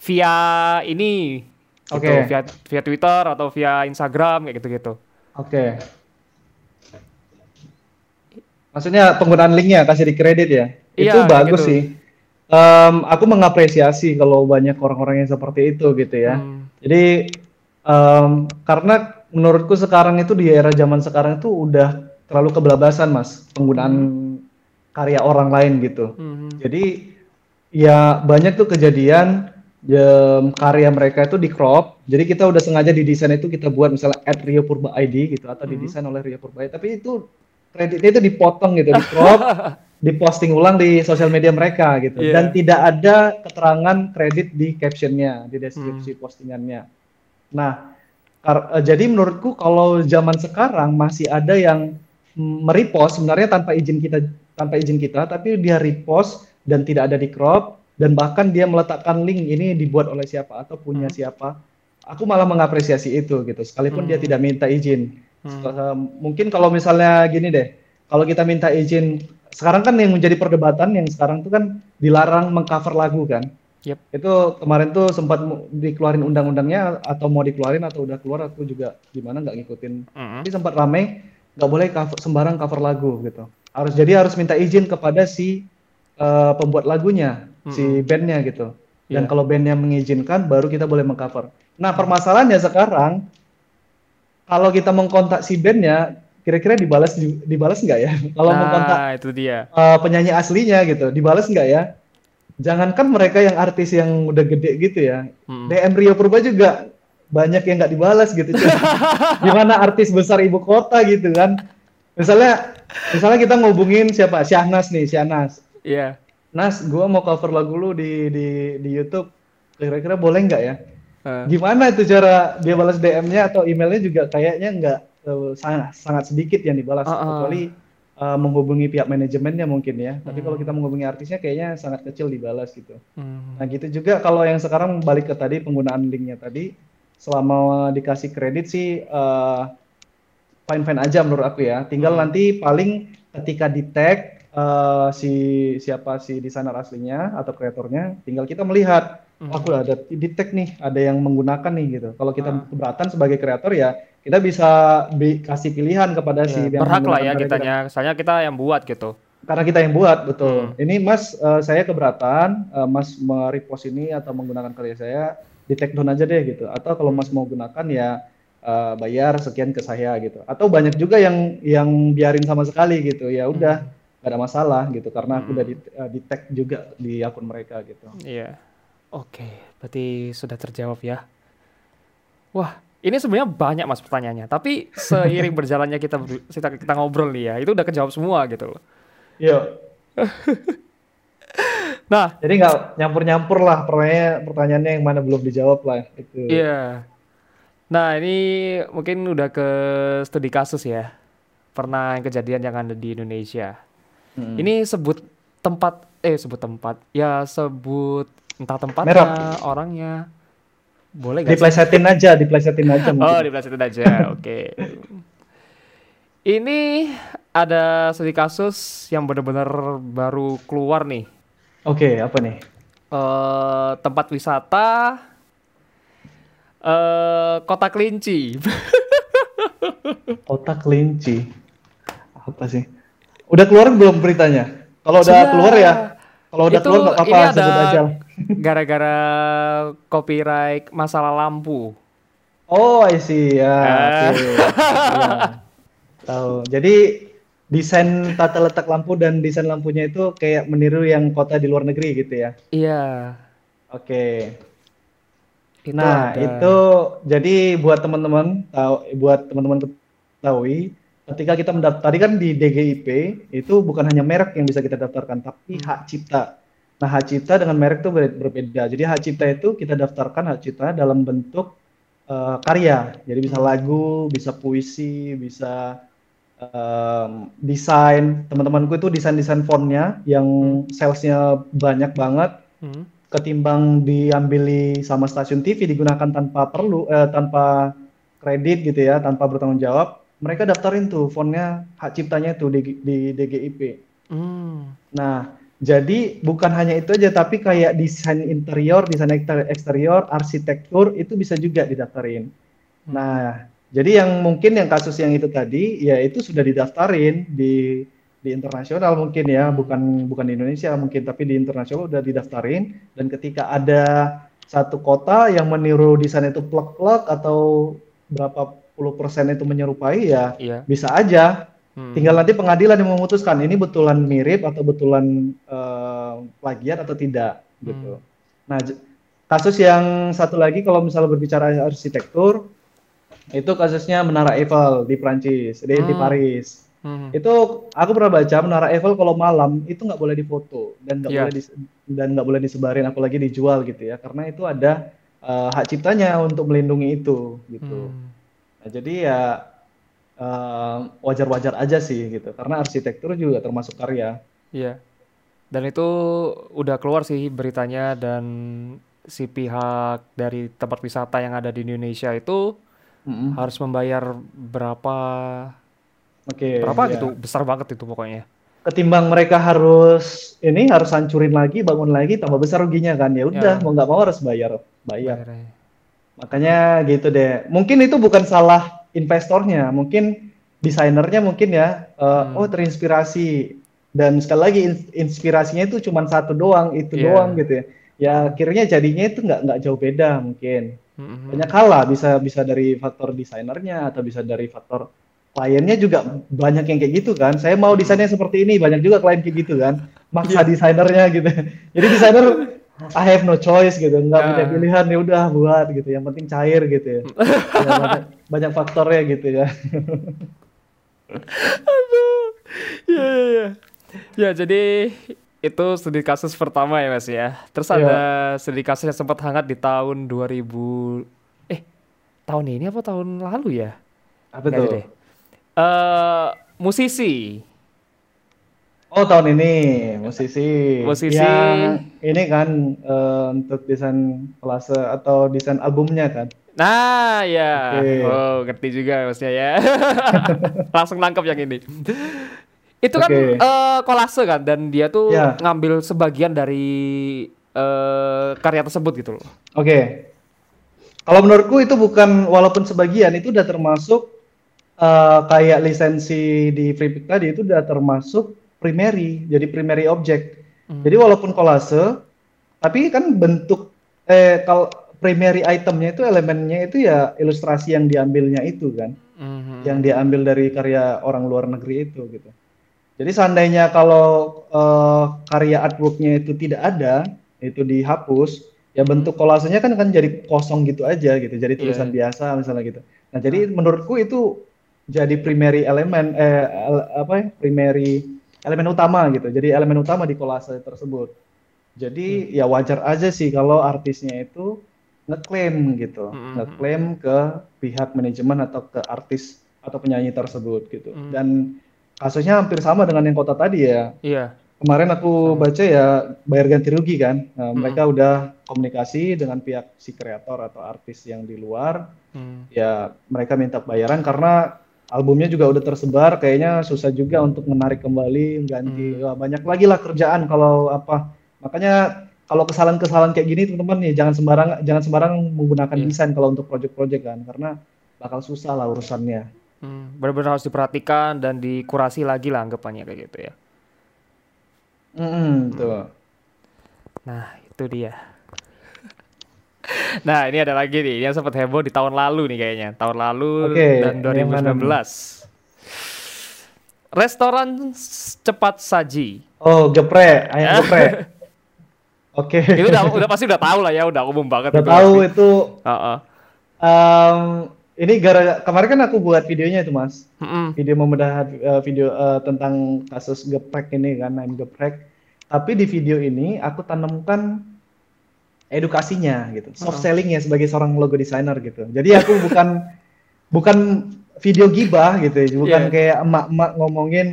via ini, gitu, Oke. via via Twitter atau via Instagram kayak gitu-gitu. Oke. Maksudnya penggunaan linknya kasih di kredit ya? Iya, itu bagus gitu. sih. Em, aku mengapresiasi kalau banyak orang-orang yang seperti itu gitu ya. Hmm. Jadi em, karena menurutku sekarang itu di era zaman sekarang itu udah terlalu kebelabasan mas penggunaan karya orang lain gitu. Hmm. Jadi ya banyak tuh kejadian em, karya mereka itu di crop. Jadi kita udah sengaja di desain itu kita buat misalnya at Rio Purba ID gitu atau Mhm. didesain oleh Rio Purba ID. Tapi itu kreditnya itu dipotong gitu, di crop, [LAUGHS] diposting ulang di sosial media mereka gitu. Iya. Dan tidak ada keterangan kredit di captionnya, di deskripsi postingannya. Nah, eh, jadi menurutku kalau zaman sekarang masih ada yang merepost sebenarnya tanpa izin kita tanpa izin kita, tapi dia repost dan tidak ada di crop dan bahkan dia meletakkan link ini dibuat oleh siapa atau punya Hmm. siapa. Aku malah mengapresiasi itu gitu, sekalipun dia Hmm. tidak minta izin. Hmm. Mungkin kalau misalnya gini deh, kalau kita minta izin, sekarang kan yang menjadi perdebatan yang sekarang itu kan dilarang mengcover lagu kan. Yep. Itu kemarin tuh sempat dikeluarin undang-undangnya atau mau dikeluarin atau udah keluar aku juga gimana nggak ngikutin. Hmm. Tapi sempat rame nggak boleh cover, sembarang cover lagu gitu. Harus jadi harus minta izin kepada si eh, pembuat lagunya, si Mm-mm. bandnya gitu. Dan Iya. kalau bandnya mengizinkan, baru kita boleh mengcover. Nah permasalahannya sekarang kalau kita mengkontak si bandnya, kira-kira dibalas dibalas nggak ya? [LAUGHS] Kalau mengkontak Nah, itu dia. eh, penyanyi aslinya gitu, dibalas nggak ya? Jangankan mereka yang artis yang udah gede gitu ya, Hmm. DM Rio Purba juga banyak yang nggak dibalas gitu. [LAUGHS] Gimana artis besar ibu kota gitu kan? Misalnya, misalnya kita ngubungin siapa? Syahnas nih, Syahnas. Iya. Nas, gua mau cover lagu lu di di di YouTube. Kira-kira boleh nggak ya? Eh. Gimana itu cara dia balas DM-nya atau emailnya juga kayaknya nggak eh, sangat sangat sedikit yang dibalas Ah, ah. kecuali eh, menghubungi pihak manajemennya mungkin ya. Tapi kalau Hmm. kita menghubungi artisnya kayaknya sangat kecil dibalas gitu. Hmm. Nah gitu juga kalau yang sekarang balik ke tadi penggunaan linknya tadi, selama dikasih kredit sih eh, fine-fine aja menurut aku ya. Tinggal Hmm. nanti paling ketika di tag eh, si siapa si desainer aslinya atau kreatornya, tinggal kita melihat, Hmm. aku ada di tag nih, ada yang menggunakan nih gitu. Kalau kita Ah. keberatan sebagai kreator ya kita bisa bi- kasih pilihan kepada si Ya, yang berhak lah ya karya kita. kitanya, soalnya kita yang buat gitu. Karena kita yang buat, betul. Hmm. Ini Mas, eh, saya keberatan, eh, Mas merepost ini atau menggunakan karya saya, di take down aja deh gitu. Atau kalau Mas mau gunakan ya eh, bayar sekian ke saya gitu. Atau banyak juga yang yang biarin sama sekali gitu. Ya udah, nggak ada masalah gitu. Karena aku udah di, eh, di tag juga di akun mereka gitu. Iya. Oke, berarti sudah terjawab ya. Wah, ini sebenarnya banyak mas pertanyaannya. Tapi seiring [LAUGHS] berjalannya kita kita, kita ngobrol nih ya, itu udah kejawab semua gitu loh. Yuk. [LAUGHS] Nah, Jadi nggak nyampur-nyampur lah pertanyaan pertanyaannya yang mana belum dijawab lah itu. iya. Nah, ini mungkin udah ke studi kasus ya. Pernah kejadian yang ada di Indonesia. Mm. Ini sebut tempat, eh sebut tempat, ya sebut entah tempatnya, orangnya. Boleh gak sih? Diplesetin aja, diplesetin aja Oh, mungkin. diplesetin aja. [LAUGHS] Oke. Ini ada studi kasus yang benar-benar baru keluar nih. Oke, apa nih? Eh tempat wisata eh Kota Kelinci. [LAUGHS] Kota kelinci. Apa sih? Udah keluar belum beritanya? Kalau udah keluar ya. Kalau udah Itu- keluar nggak apa-apa ini ada. Gara-gara copyright masalah lampu. Oh, I see. Ya, Ah. oke. [LAUGHS] Iya. Tahu. Jadi desain tata letak lampu dan desain lampunya itu kayak meniru yang kota di luar negeri gitu ya. Iya. Oke. Itu Nah, ada. itu jadi buat teman-teman tahu buat teman-teman ketahui ketika kita mendaftar tadi kan di DGIP itu bukan hanya merek yang bisa kita daftarkan tapi Hmm. hak cipta. Nah, hak cipta dengan merek itu ber- berbeda. Jadi hak cipta itu kita daftarkan hak cipta dalam bentuk eh, karya. Jadi bisa Hmm. lagu, bisa puisi, bisa em, desain. Teman-temanku itu desain-desain fontnya yang salesnya banyak banget Hmm. ketimbang diambili sama stasiun TV digunakan tanpa perlu eh, tanpa kredit gitu ya, tanpa bertanggung jawab, mereka daftarin tuh fontnya hak ciptanya tuh di, di DGIP. Hmm. Nah, jadi bukan hanya itu aja, tapi kayak desain interior, desain ekster- eksterior, arsitektur itu bisa juga didaftarin. Hmm. Nah, jadi yang mungkin yang kasus yang itu tadi, ya itu sudah didaftarin di di internasional mungkin ya, bukan bukan di Indonesia mungkin, tapi di internasional udah didaftarin. Dan ketika ada satu kota yang meniru desain itu plek-plek atau berapa puluh persen itu menyerupai, ya Iya. bisa aja. Hmm. Tinggal nanti pengadilan yang memutuskan ini betulan mirip atau betulan eh, plagiat atau tidak gitu. Nah, j- kasus yang satu lagi kalau misalnya berbicara arsitektur itu kasusnya Menara Eiffel di Prancis, di, di Hmm. Paris. Hmm. Itu aku pernah baca Menara Eiffel kalau malam itu nggak boleh difoto dan nggak Iya. boleh dis- dan nggak boleh disebarin apalagi dijual gitu ya karena itu ada eh, hak ciptanya untuk melindungi itu gitu. Hmm. Nah, jadi ya wajar-wajar aja sih gitu, karena arsitektur juga termasuk karya. Iya. Dan itu udah keluar sih beritanya dan si pihak dari tempat wisata yang ada di Indonesia itu Mm-mm. harus membayar berapa Oke, berapa ya. gitu besar banget itu pokoknya. Ketimbang mereka harus ini harus hancurin lagi, bangun lagi, tambah besar ruginya kan. Ya udah, Ya. mau nggak mau harus bayar, bayar. Bayarnya. Makanya gitu deh. Mungkin itu bukan salah investornya, mungkin desainernya mungkin ya, eh, Hmm. oh terinspirasi. Dan sekali lagi ins- inspirasinya itu cuma satu doang, itu Iya. doang gitu ya. Ya akhirnya jadinya itu nggak nggak jauh beda mungkin. Mm-mm. banyak hal lah bisa bisa dari faktor desainernya atau bisa dari faktor kliennya juga banyak yang kayak gitu kan saya mau desainnya seperti ini banyak juga klien kayak gitu kan maksa desainernya gitu [LAUGHS] jadi desainer I have no choice gitu nggak Ya. punya pilihan ya udah buat gitu yang penting cair gitu ya, [LAUGHS] Ya, banyak, banyak faktornya gitu ya [LAUGHS] Aduh. Ya, ya, ya. Ya, jadi itu studi kasus pertama ya Mas ya. Terus Iya. ada studi kasus yang sempat hangat di tahun 2000 eh tahun ini apa tahun lalu ya? Apa tuh? Eh musisi. Oh tahun ini musisi. Musisi. Yang ini kan eh, untuk desain kolase atau desain albumnya kan. Nah, ya. Oke. Oh, ngerti juga Masnya ya. [LAUGHS] Langsung nangkep yang ini. Itu kan Oke. eh, kolase kan dan dia tuh Ya. ngambil sebagian dari eh, karya tersebut gitu loh. Oke. Kalau menurutku itu bukan walaupun sebagian itu udah termasuk eh, kayak lisensi di FreePic tadi itu udah termasuk primary, jadi primary object. Hmm. Jadi walaupun kolase, tapi kan bentuk eh kalau primary itemnya itu elemennya itu ya ilustrasi yang diambilnya itu kan, Mhm. yang diambil dari karya orang luar negeri itu gitu. Jadi seandainya kalau eh, karya artworknya itu tidak ada, itu dihapus, ya bentuk kolasenya kan kan jadi kosong gitu aja gitu, jadi Iya. tulisan biasa misalnya gitu. Nah jadi menurutku itu jadi primary elemen, eh apa ya, primary elemen utama gitu. Jadi elemen utama di kolase tersebut. Jadi ya wajar aja sih kalau artisnya itu ngeklaim gitu, Hmm. ngeklaim ke pihak manajemen atau ke artis atau penyanyi tersebut gitu. Hmm. Dan kasusnya hampir sama dengan yang kota tadi ya. Iya. Kemarin aku baca ya bayar ganti rugi kan. Nah, Hmm. mereka udah komunikasi dengan pihak si kreator atau artis yang di luar. Hmm. Ya mereka minta bayaran karena albumnya juga udah tersebar. Kayaknya susah juga untuk menarik kembali, ganti. Hmm. Wah, banyak lagi lah kerjaan kalau apa. Makanya kalau kesalahan-kesalahan kayak gini teman-teman nih jangan sembarang jangan sembarang menggunakan Iya. desain kalau untuk project-project kan karena bakal susah lah urusannya. Hmm. Benar-benar harus diperhatikan dan dikurasi lagi lah anggapannya kayak gitu ya. Mm, tuh. Nah, itu dia. [LAUGHS] Nah, ini ada lagi nih yang sempat heboh di tahun lalu nih kayaknya. Tahun lalu Oke, dan yang mana 2019. Restoran cepat saji. Oh, geprek, ayam [LAUGHS] geprek. Oke. Itu udah udah pasti udah tahu lah ya, udah umum banget Udah tahu pasti. itu Heeh. em, ini gara kemarin kan aku buat videonya itu, Mas. Mm-mm. Video membedah eh, video eh, tentang kasus geprek ini kan, ayam geprek. Tapi di video ini aku tanamkan edukasinya gitu, soft selling ya sebagai seorang logo designer gitu. Jadi aku bukan bukan video gibah gitu, ya, bukan Iya. kayak emak-emak ngomongin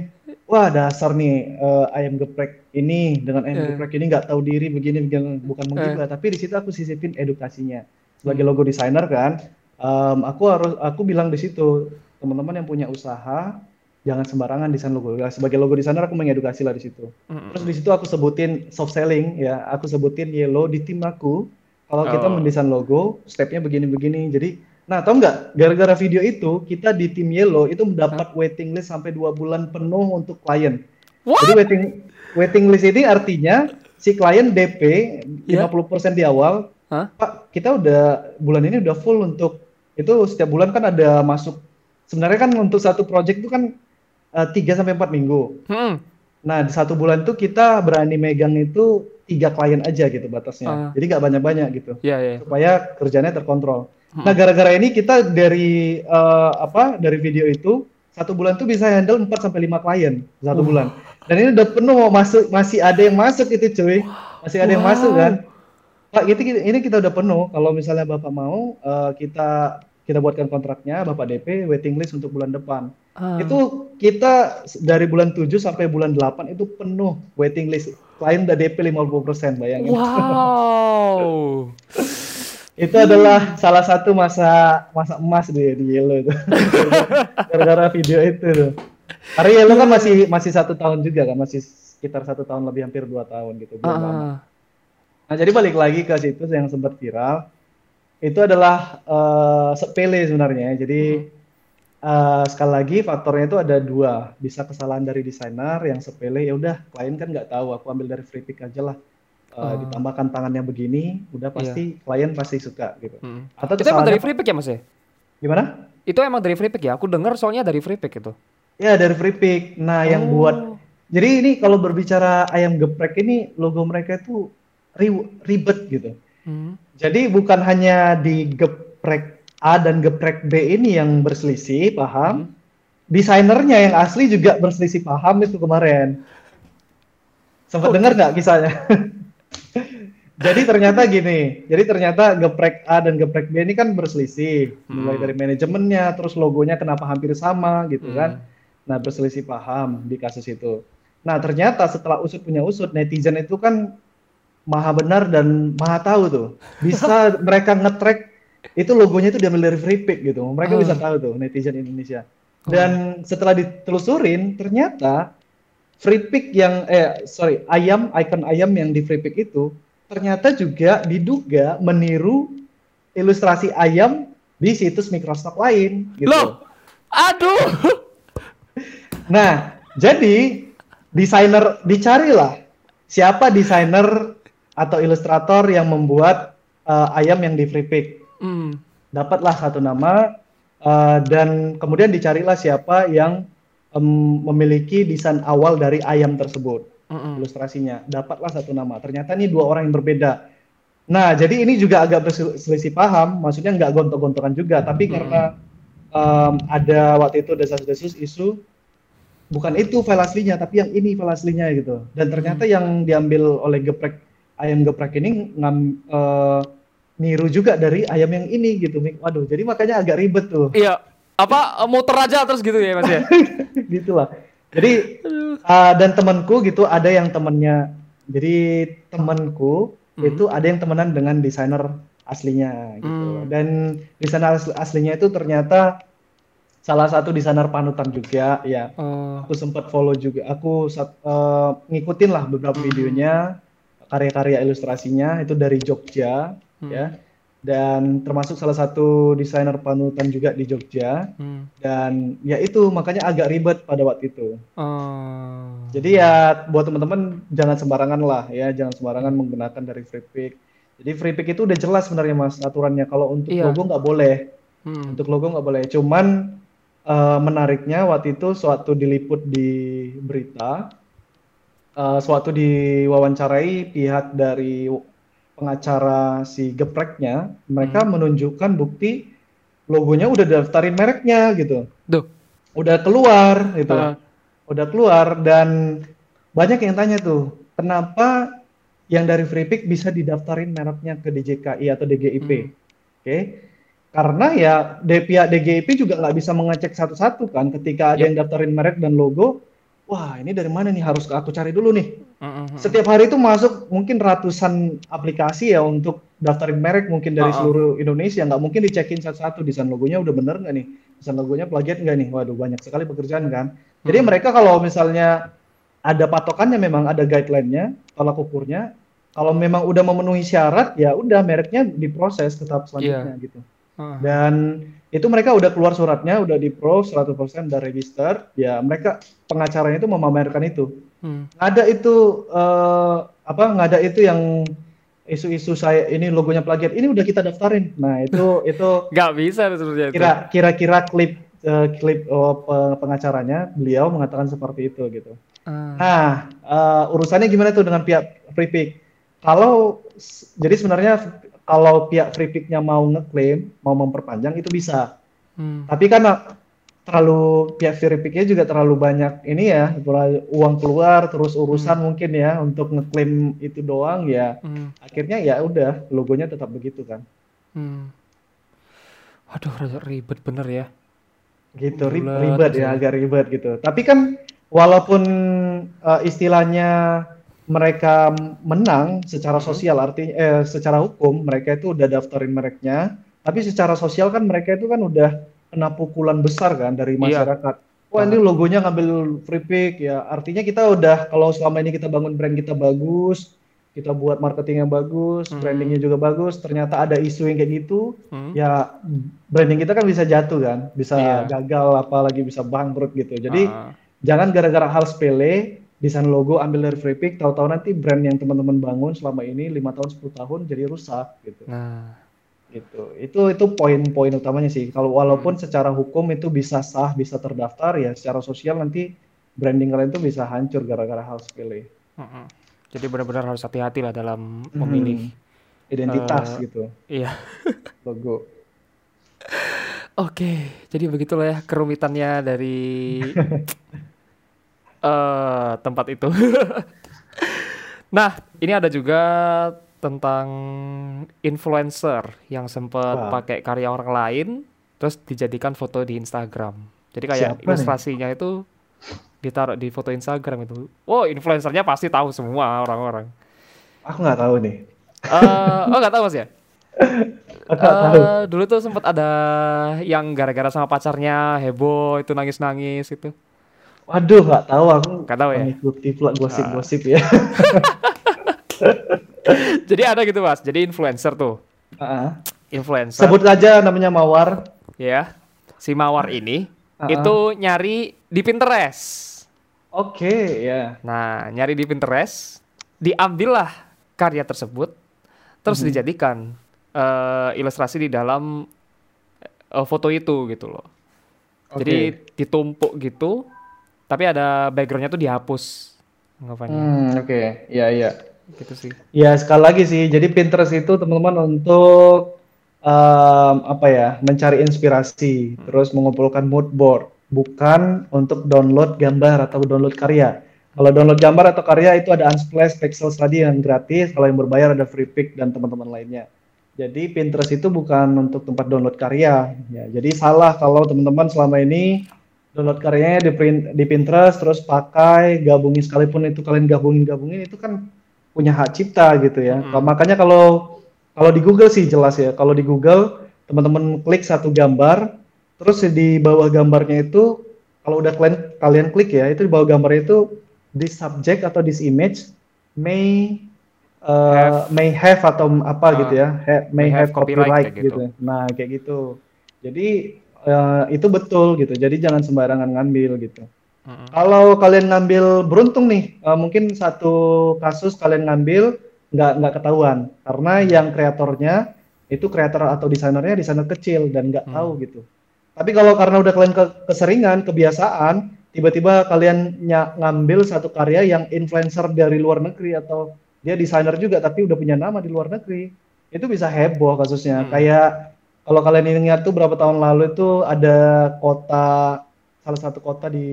wah dasar nih eh, ayam geprek ini dengan ayam Iya. geprek ini nggak tahu diri begini begini bukan menggibah, tapi di situ aku sisipin edukasinya. Sebagai Hmm. logo designer kan, em, aku harus aku bilang di situ teman-teman yang punya usaha jangan sembarangan desain logo. Ya, sebagai logo designer aku mengedukasi lah di situ. Mm-mm. Terus di situ aku sebutin soft selling ya, aku sebutin yellow di tim aku. Kalau kita Oh. mendesain logo, stepnya begini-begini. Jadi, nah tau nggak, gara-gara video itu kita di tim yellow itu mendapat waiting list sampai dua bulan penuh untuk klien. What? Jadi waiting waiting list ini artinya si klien DP Ya. 50% di awal, Hah? Pak kita udah bulan ini udah full untuk itu setiap bulan kan ada masuk. Sebenarnya kan untuk satu project itu kan 3 sampai 4 minggu. Mm-mm. Nah, di satu bulan tuh kita berani megang itu tiga klien aja gitu batasnya. Ah. Jadi nggak banyak-banyak gitu, Iya, iya. supaya kerjanya terkontrol. Hmm. Nah, gara-gara ini kita dari eh, apa? Dari video itu satu bulan tuh bisa handle 4 sampai 5 klien satu Uh. bulan. Dan ini udah penuh masuk masih ada yang masuk itu cuy. Masih ada yang Wow. masuk kan. Pak, gitu, ini kita udah penuh. Kalau misalnya Bapak mau eh, kita kita buatkan kontraknya, Bapak DP waiting list untuk bulan depan. Ah. Itu kita dari bulan 7 sampai bulan 8 itu penuh waiting list. Klien udah DP 50%, bayangin. Wow. [LAUGHS] Itu adalah salah satu masa masa emas di, di Yellow itu. [LAUGHS] Gara-gara video itu tuh. Karena Yellow kan masih masih satu tahun juga kan, masih sekitar satu tahun lebih hampir dua tahun gitu. belum lama. Ah. Nah, jadi balik lagi ke situ yang sempat viral. Itu adalah eh, sepele sebenarnya. Jadi eh, sekali lagi faktornya itu ada dua. Bisa kesalahan dari desainer yang sepele ya udah klien kan nggak tahu. Aku ambil dari free pick aja lah. Eh, Oh. Ditambahkan tangannya begini, udah pasti klien pasti suka gitu. Mm. Atau Itu emang dari free pick ya, Mas ya? gimana? Itu emang dari free pick ya? Aku dengar soalnya dari free pick itu. Ya dari free pick. Nah yang Oh. buat jadi ini kalau berbicara ayam geprek ini logo mereka itu ri- ribet gitu. Hmm. Jadi bukan hanya di geprek A dan geprek B ini yang berselisih, paham? Desainernya yang asli juga berselisih paham itu kemarin. Sempat dengar nggak kisahnya? [LAUGHS] jadi ternyata gini, jadi ternyata geprek A dan geprek B ini kan berselisih, mulai Hmm. dari manajemennya, terus logonya kenapa hampir sama gitu Hmm. kan. Nah berselisih paham di kasus itu. Nah ternyata setelah usut punya usut, netizen itu kan maha benar dan maha tahu tuh. Bisa [LAUGHS] mereka nge-track itu logonya itu diambil dari free pick gitu. Mereka Hmm. bisa tahu tuh netizen Indonesia. Dan setelah ditelusurin ternyata free pick yang eh sorry ayam icon ayam yang di free pick itu ternyata juga diduga meniru ilustrasi ayam di situs Microsoft lain gitu. Loh, aduh. [LAUGHS] Nah, jadi desainer dicarilah siapa desainer atau ilustrator yang membuat eh, ayam yang di free pick. Hmm. Dapatlah satu nama eh, dan kemudian dicarilah siapa yang em, memiliki desain awal dari ayam tersebut. Mm-mm. ilustrasinya. Dapatlah satu nama. Ternyata ini dua orang yang berbeda. Nah, jadi ini juga agak berselisih paham. Maksudnya nggak gontok-gontokan juga, tapi Hmm. karena em, ada waktu itu desas-desus isu bukan itu file aslinya, tapi yang ini file aslinya gitu. Dan ternyata yang diambil oleh geprek ayam geprek ini ngam, eh, niru juga dari ayam yang ini gitu. Waduh, jadi makanya agak ribet tuh. Iya. Apa muter aja terus gitu ya Mas ya? [LAUGHS] gitu lah. Jadi uh, dan temanku gitu ada yang temennya. Jadi temanku Hmm. itu ada yang temenan dengan desainer aslinya gitu. Hmm. Dan desainer asli- aslinya itu ternyata salah satu desainer panutan juga ya. Oh. Aku sempat follow juga. Aku uh, ngikutin lah beberapa Hmm. videonya, karya-karya ilustrasinya itu dari Jogja Hmm. ya. Dan termasuk salah satu desainer panutan juga di Jogja Hmm. dan ya itu makanya agak ribet pada waktu itu. Oh. Jadi ya buat teman-teman jangan sembarangan lah ya, jangan sembarangan menggunakan dari free pick. Jadi free pick itu udah jelas sebenarnya mas aturannya. Kalau untuk Iya. logo nggak boleh, Hmm. untuk logo nggak boleh. Cuman eh, menariknya waktu itu suatu diliput di berita, eh, suatu diwawancarai pihak dari pengacara si gepreknya, mereka Hmm. menunjukkan bukti logonya udah daftarin mereknya gitu, Duh. udah keluar gitu Ah. udah keluar dan banyak yang tanya tuh kenapa yang dari free pick bisa didaftarin mereknya ke DJKI atau DGIP Hmm. oke karena ya pihak DGIP juga nggak bisa mengecek satu-satu kan ketika ada Yep. yang daftarin merek dan logo wah ini dari mana nih? Harus aku cari dulu nih. Mm-mm. setiap hari itu masuk mungkin ratusan aplikasi ya untuk daftarin merek mungkin dari ah. seluruh Indonesia. Nggak mungkin dicekin satu-satu. Desain logonya udah bener nggak nih? Desain logonya plagiat nggak nih? Waduh banyak sekali pekerjaan kan. Jadi Hmm. mereka kalau misalnya ada patokannya memang ada guideline-nya tolak ukurnya. Kalau memang udah memenuhi syarat ya udah mereknya diproses ke tahap selanjutnya gitu Ah. dan itu mereka udah keluar suratnya udah di pro 100% udah register ya mereka pengacaranya itu memamerkan itu Hmm. ada itu eh, apa nggak ada itu yang isu-isu saya ini logonya plagiat ini udah kita daftarin nah itu [LAUGHS] itu Nggak bisa sebenarnya kira kira-kira klip eh, klip pe- pengacaranya beliau mengatakan seperti itu gitu Ah. nah eh, urusannya gimana tuh dengan pihak free pick kalau jadi sebenarnya kalau pihak free pick-nya mau ngeklaim mau memperpanjang itu bisa Hmm. tapi karena terlalu pihak verifik juga terlalu banyak ini ya uang keluar terus urusan mungkin ya untuk ngeklaim itu doang ya Hmm. akhirnya ya udah logonya tetap begitu kan Hmm. Waduh, ribet bener ya. gitu ribet aja. ya agak ribet gitu tapi kan walaupun eh, istilahnya mereka menang secara Mhm. sosial artinya eh, secara hukum mereka itu udah daftarin mereknya tapi secara sosial kan mereka itu kan udah kena pukulan besar kan dari Iya. masyarakat wah ini logonya ngambil free pick ya artinya kita udah kalau selama ini kita bangun brand kita bagus kita buat marketing yang bagus Hmm. brandingnya juga bagus ternyata ada isu yang kayak gitu Hmm. ya branding kita kan bisa jatuh kan, bisa Iya. gagal apalagi bisa bangkrut gitu. Jadi Ah. jangan gara-gara hal sepele desain logo ambil dari free pick, tahu-tahu nanti brand yang teman-teman bangun selama ini lima tahun 10 tahun jadi rusak gitu. Nah, Gitu. Itu itu poin-poin utamanya sih. Kalau walaupun Hmm. secara hukum itu bisa sah, bisa terdaftar ya secara sosial nanti branding kalian itu bisa hancur gara-gara hal sepele. mm-mm. jadi benar-benar harus hati-hati lah dalam Hmm. memilih. Identitas Eh, gitu Iya. [LAUGHS] logo. Oke, jadi begitulah ya kerumitannya dari [LAUGHS] eh tempat itu. [LAUGHS] Nah, ini ada juga tentang influencer yang sempat pakai karya orang lain terus dijadikan foto di Instagram. Jadi kayak Siapa nih? ilustrasinya itu ditaruh di foto Instagram itu. Oh, influencernya pasti tahu semua orang-orang. Aku nggak tahu nih. Eh, oh nggak tahu mas ya? [LAUGHS] Aku nggak tahu. Eh, dulu tuh sempat ada yang gara-gara sama pacarnya heboh itu nangis-nangis itu. Waduh, nggak tahu aku. Nggak tahu ya? Mengikuti pula gosip-gosip ya. [LAUGHS] Jadi ada gitu mas. Jadi influencer tuh, Ah. influencer. Sebut aja namanya Mawar. ya si mawar ini Ah. itu nyari di Pinterest. Oke, ya. Nah, nyari di Pinterest, diambillah karya tersebut, terus Mhm. dijadikan eh, ilustrasi di dalam eh, foto itu gitu loh. Oke. Jadi ditumpuk gitu, tapi ada backgroundnya tuh dihapus anggapannya Hmm, oke. Ya, ya. gitu sih. Ya, sekali lagi sih. Jadi Pinterest itu teman-teman untuk em, apa ya? Mencari inspirasi, terus mengumpulkan mood board, bukan untuk download gambar atau download karya. Kalau download gambar atau karya itu ada Unsplash, Pixel Study yang gratis, kalau yang berbayar ada Free Pick dan teman-teman lainnya. Jadi Pinterest itu bukan untuk tempat download karya. Ya, jadi salah kalau teman-teman selama ini download karyanya di, print- di Pinterest terus pakai gabungin sekalipun itu kalian gabungin gabungin itu kan punya hak cipta gitu ya. Mm-mm. Makanya kalau kalau di Google sih jelas ya. Kalau di Google teman-teman klik satu gambar, terus di bawah gambarnya itu kalau udah kalian kalian klik ya, itu di bawah gambarnya itu this subject atau this image may uh, Have- may have atau apa Ah, gitu ya, ha- may, may have have copyright copyright, kayak gitu. gitu. Nah kayak gitu. Jadi eh, itu betul gitu. Jadi jangan sembarangan ngambil gitu. Mm-mm. Kalau kalian ngambil beruntung nih, eh, mungkin satu kasus kalian ngambil nggak nggak ketahuan karena yang kreatornya itu kreator atau desainernya desainer kecil dan nggak Hmm. tahu gitu. Tapi kalau karena udah kalian ke- keseringan, kebiasaan, tiba-tiba kalian nya- ngambil satu karya yang influencer dari luar negeri atau dia desainer juga tapi udah punya nama di luar negeri, itu bisa heboh kasusnya. Hmm. Kayak kalau kalian ingat tuh berapa tahun lalu itu ada kota salah satu kota di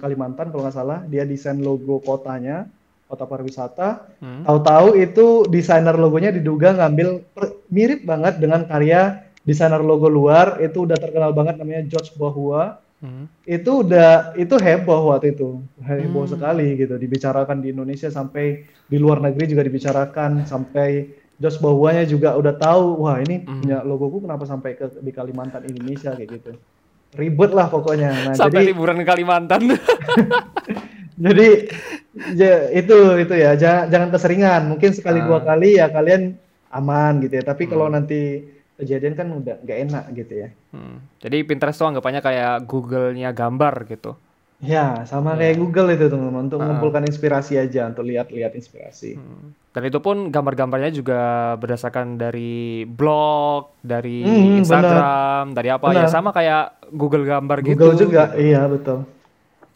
Kalimantan kalau nggak salah dia desain logo kotanya kota pariwisata Hmm. tahu-tahu itu desainer logonya diduga ngambil per- mirip banget dengan karya desainer logo luar itu udah terkenal banget namanya George Bohua Hmm. itu udah itu heboh waktu itu heboh Hmm. sekali gitu dibicarakan di Indonesia sampai di luar negeri juga dibicarakan sampai Josh Bohuanya juga udah tahu wah ini Hmm. punya logoku kenapa sampai ke di Kalimantan Indonesia kayak gitu ribet lah pokoknya nah Sampai jadi liburan ke Kalimantan. [LAUGHS] jadi ja- itu itu ya jangan, jangan keseringan mungkin sekali Ah. dua kali ya kalian aman gitu ya tapi Hmm. kalau nanti kejadian kan udah nggak enak gitu ya Hmm. Jadi Pinterest tuh anggapannya kayak Google-nya gambar gitu. Ya, sama Iya. kayak Google itu teman-teman untuk Ah. mengumpulkan inspirasi aja untuk lihat-lihat inspirasi. Hmm. Dan itu pun gambar-gambarnya juga berdasarkan dari blog, dari Hmm, Instagram, dari apa ya Benar. sama kayak Google gambar Google gitu. juga, gitu. iya betul.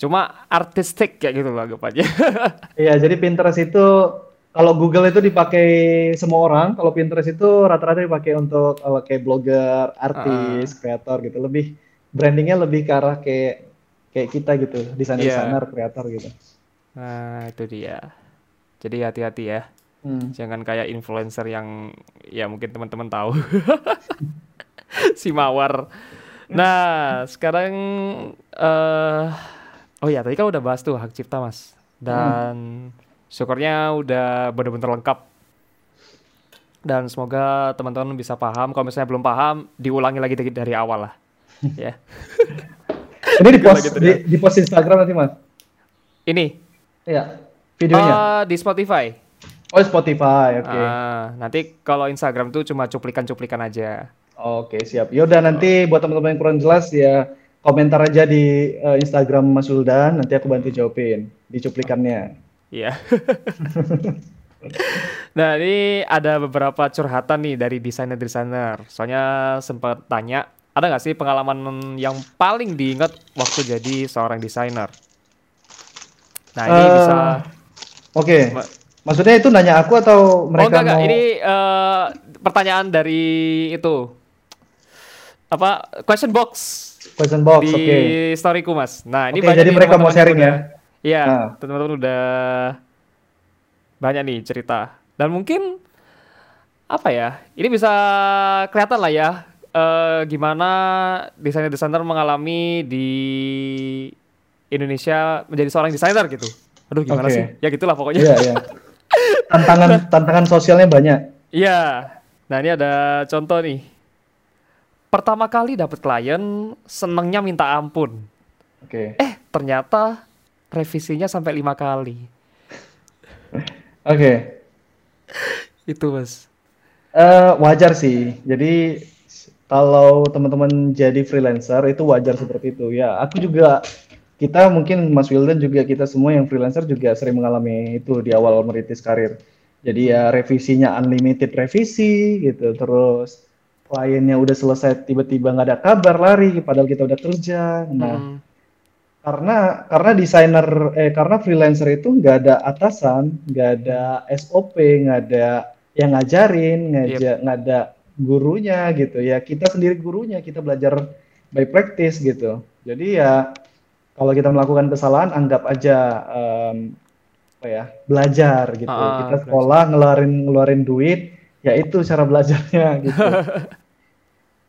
Cuma artistik kayak gitu loh anggapannya. [LAUGHS] Iya, jadi Pinterest itu kalau Google itu dipakai semua orang, kalau Pinterest itu rata-rata dipakai untuk eh, kayak blogger, artis, kreator gitu. Lebih brandingnya lebih ke arah kayak kayak kita gitu, desainer-desainer, kreator gitu. Nah, itu dia. Jadi hati-hati ya. Hmm. Jangan kayak influencer yang ya mungkin teman-teman tahu. [LAUGHS] si Mawar. Nah, sekarang eh oh ya, tadi kan udah bahas tuh hak cipta, Mas. Dan syukurnya udah benar-benar lengkap. Dan semoga teman-teman bisa paham. Kalau misalnya belum paham, diulangi lagi dari, dari awal lah. ya. [LAUGHS] Ini di post Gitu, di, di post Instagram nanti mas. Ini Iya, videonya. eh, di Spotify. oh Spotify, oke. Ah, nanti kalau Instagram tuh cuma cuplikan-cuplikan aja. Oke, siap. Yaudah nanti buat teman-teman yang kurang jelas ya komentar aja di eh, Instagram Mas Uldan, nanti aku bantu jawabin di cuplikannya. Iya. [LAUGHS] nah, ini ada beberapa curhatan nih dari desainer-desainer. Soalnya sempat tanya, ada nggak sih pengalaman yang paling diingat waktu jadi seorang desainer? Nah, ini Eh, bisa Oke. Ma- Maksudnya itu nanya aku atau Oh, mereka enggak, enggak. mau Ini eh, pertanyaan dari itu. Apa? Question box question box? di Oke. storyku, Mas. Nah, ini banyak jadi mereka mau teman-teman yang sharing ya? Iya, Nah. teman-teman udah banyak nih cerita. Dan mungkin apa ya? Ini bisa kelihatan lah ya eh, gimana desainer-desainer mengalami di Indonesia menjadi seorang desainer gitu. Aduh gimana Oke. sih? Ya gitulah pokoknya. Iya, iya. Tantangan [LAUGHS] tantangan sosialnya banyak. Iya. Nah, ini ada contoh nih. Pertama kali dapat klien, senengnya minta ampun. Oke. Eh, ternyata revisinya sampai lima kali. Oke. Itu, Mas. Eh, wajar sih. Jadi kalau teman-teman jadi freelancer itu wajar seperti itu. Ya, aku juga kita mungkin Mas Wildan juga kita semua yang freelancer juga sering mengalami itu di awal merintis karir. Jadi ya revisinya unlimited revisi gitu. Terus kliennya udah selesai tiba-tiba nggak ada kabar lari padahal kita udah kerja. Nah, Hmm. karena karena desainer eh karena freelancer itu nggak ada atasan, nggak ada SOP, nggak ada yang ngajarin, nggak Yep. nggak ada gurunya gitu ya. Kita sendiri gurunya, kita belajar by practice gitu. Jadi ya kalau kita melakukan kesalahan anggap aja em, apa ya belajar gitu. Ah, Kita belajar. sekolah ngeluarin ngeluarin duit, ya itu cara belajarnya [LAUGHS] gitu.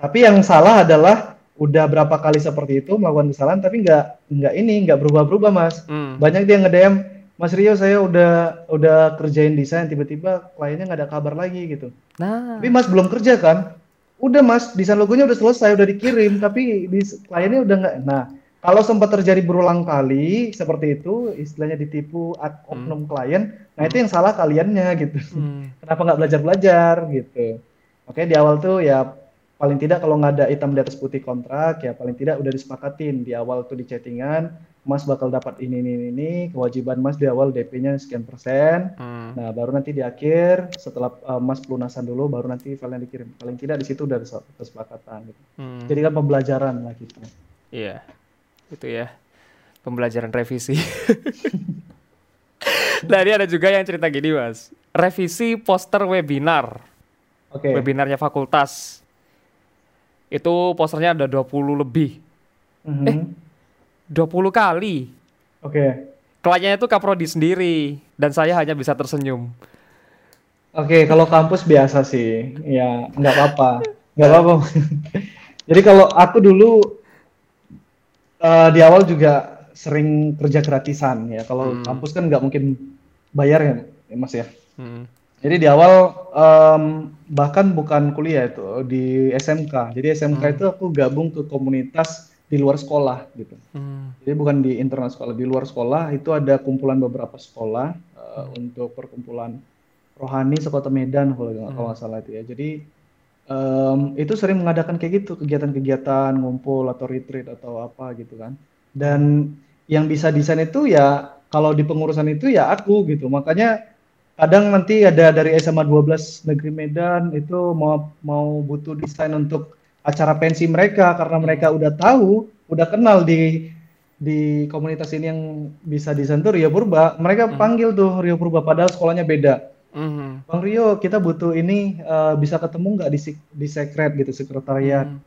Tapi yang salah adalah udah berapa kali seperti itu melakukan kesalahan tapi nggak nggak ini nggak berubah-berubah mas. Hmm. Banyak dia nge-DM Mas Rio saya udah udah kerjain desain tiba-tiba kliennya nggak ada kabar lagi gitu. Nah, Tapi Mas belum kerja kan? Udah Mas desain logonya udah selesai udah dikirim tapi di kliennya udah nggak. Nah kalau sempat terjadi berulang kali seperti itu istilahnya ditipu ad oknum klien, nah itu yang salah kaliannya gitu. hmm. [LAUGHS] Kenapa nggak belajar-belajar gitu? Oke di awal tuh ya paling tidak kalau nggak ada hitam di atas putih kontrak ya paling tidak udah disepakatin di awal tuh di chattingan Mas bakal dapat ini ini ini kewajiban Mas di awal DP-nya sekian persen. Hmm. Nah baru nanti di akhir setelah uh, Mas pelunasan dulu baru nanti filenya dikirim. Paling tidak di situ udah ada kesepakatan. Gitu. Hmm. Jadi kan pembelajaran lah gitu. Iya, itu ya pembelajaran revisi. [LAUGHS] nah ini ada juga yang cerita gini mas, revisi poster webinar, Oke. webinarnya fakultas. Itu posternya ada 20 lebih, Mhm. 20 kali. Oke. Kliennya itu kaprodi sendiri, dan saya hanya bisa tersenyum. Oke, kalau kampus biasa sih, ya nggak apa-apa, nggak apa-apa. [LAUGHS] Jadi kalau aku dulu eh, di awal juga sering kerja gratisan ya. Kalau Hmm. kampus kan nggak mungkin bayar ya, ya, Mas ya. Hmm. Jadi di awal em, bahkan bukan kuliah itu di SMK. Jadi SMK Hmm. itu aku gabung ke komunitas di luar sekolah gitu. Hmm. Jadi bukan di internal sekolah, di luar sekolah itu ada kumpulan beberapa sekolah eh, untuk perkumpulan rohani sekota Medan kalau nggak nggak salah itu ya. Jadi em, itu sering mengadakan kayak gitu kegiatan-kegiatan ngumpul atau retreat atau apa gitu kan. Dan yang bisa desain itu ya kalau di pengurusan itu ya aku gitu. Makanya kadang nanti ada dari SMA 12 Negeri Medan itu mau mau butuh desain untuk acara pensi mereka karena mereka udah tahu, udah kenal di di komunitas ini yang bisa desain tuh Rio Purba. Mereka Hmm. panggil tuh Rio Purba padahal sekolahnya beda. Hmm. Bang Rio, kita butuh ini eh, bisa ketemu nggak di di sekret gitu sekretariat. Hmm.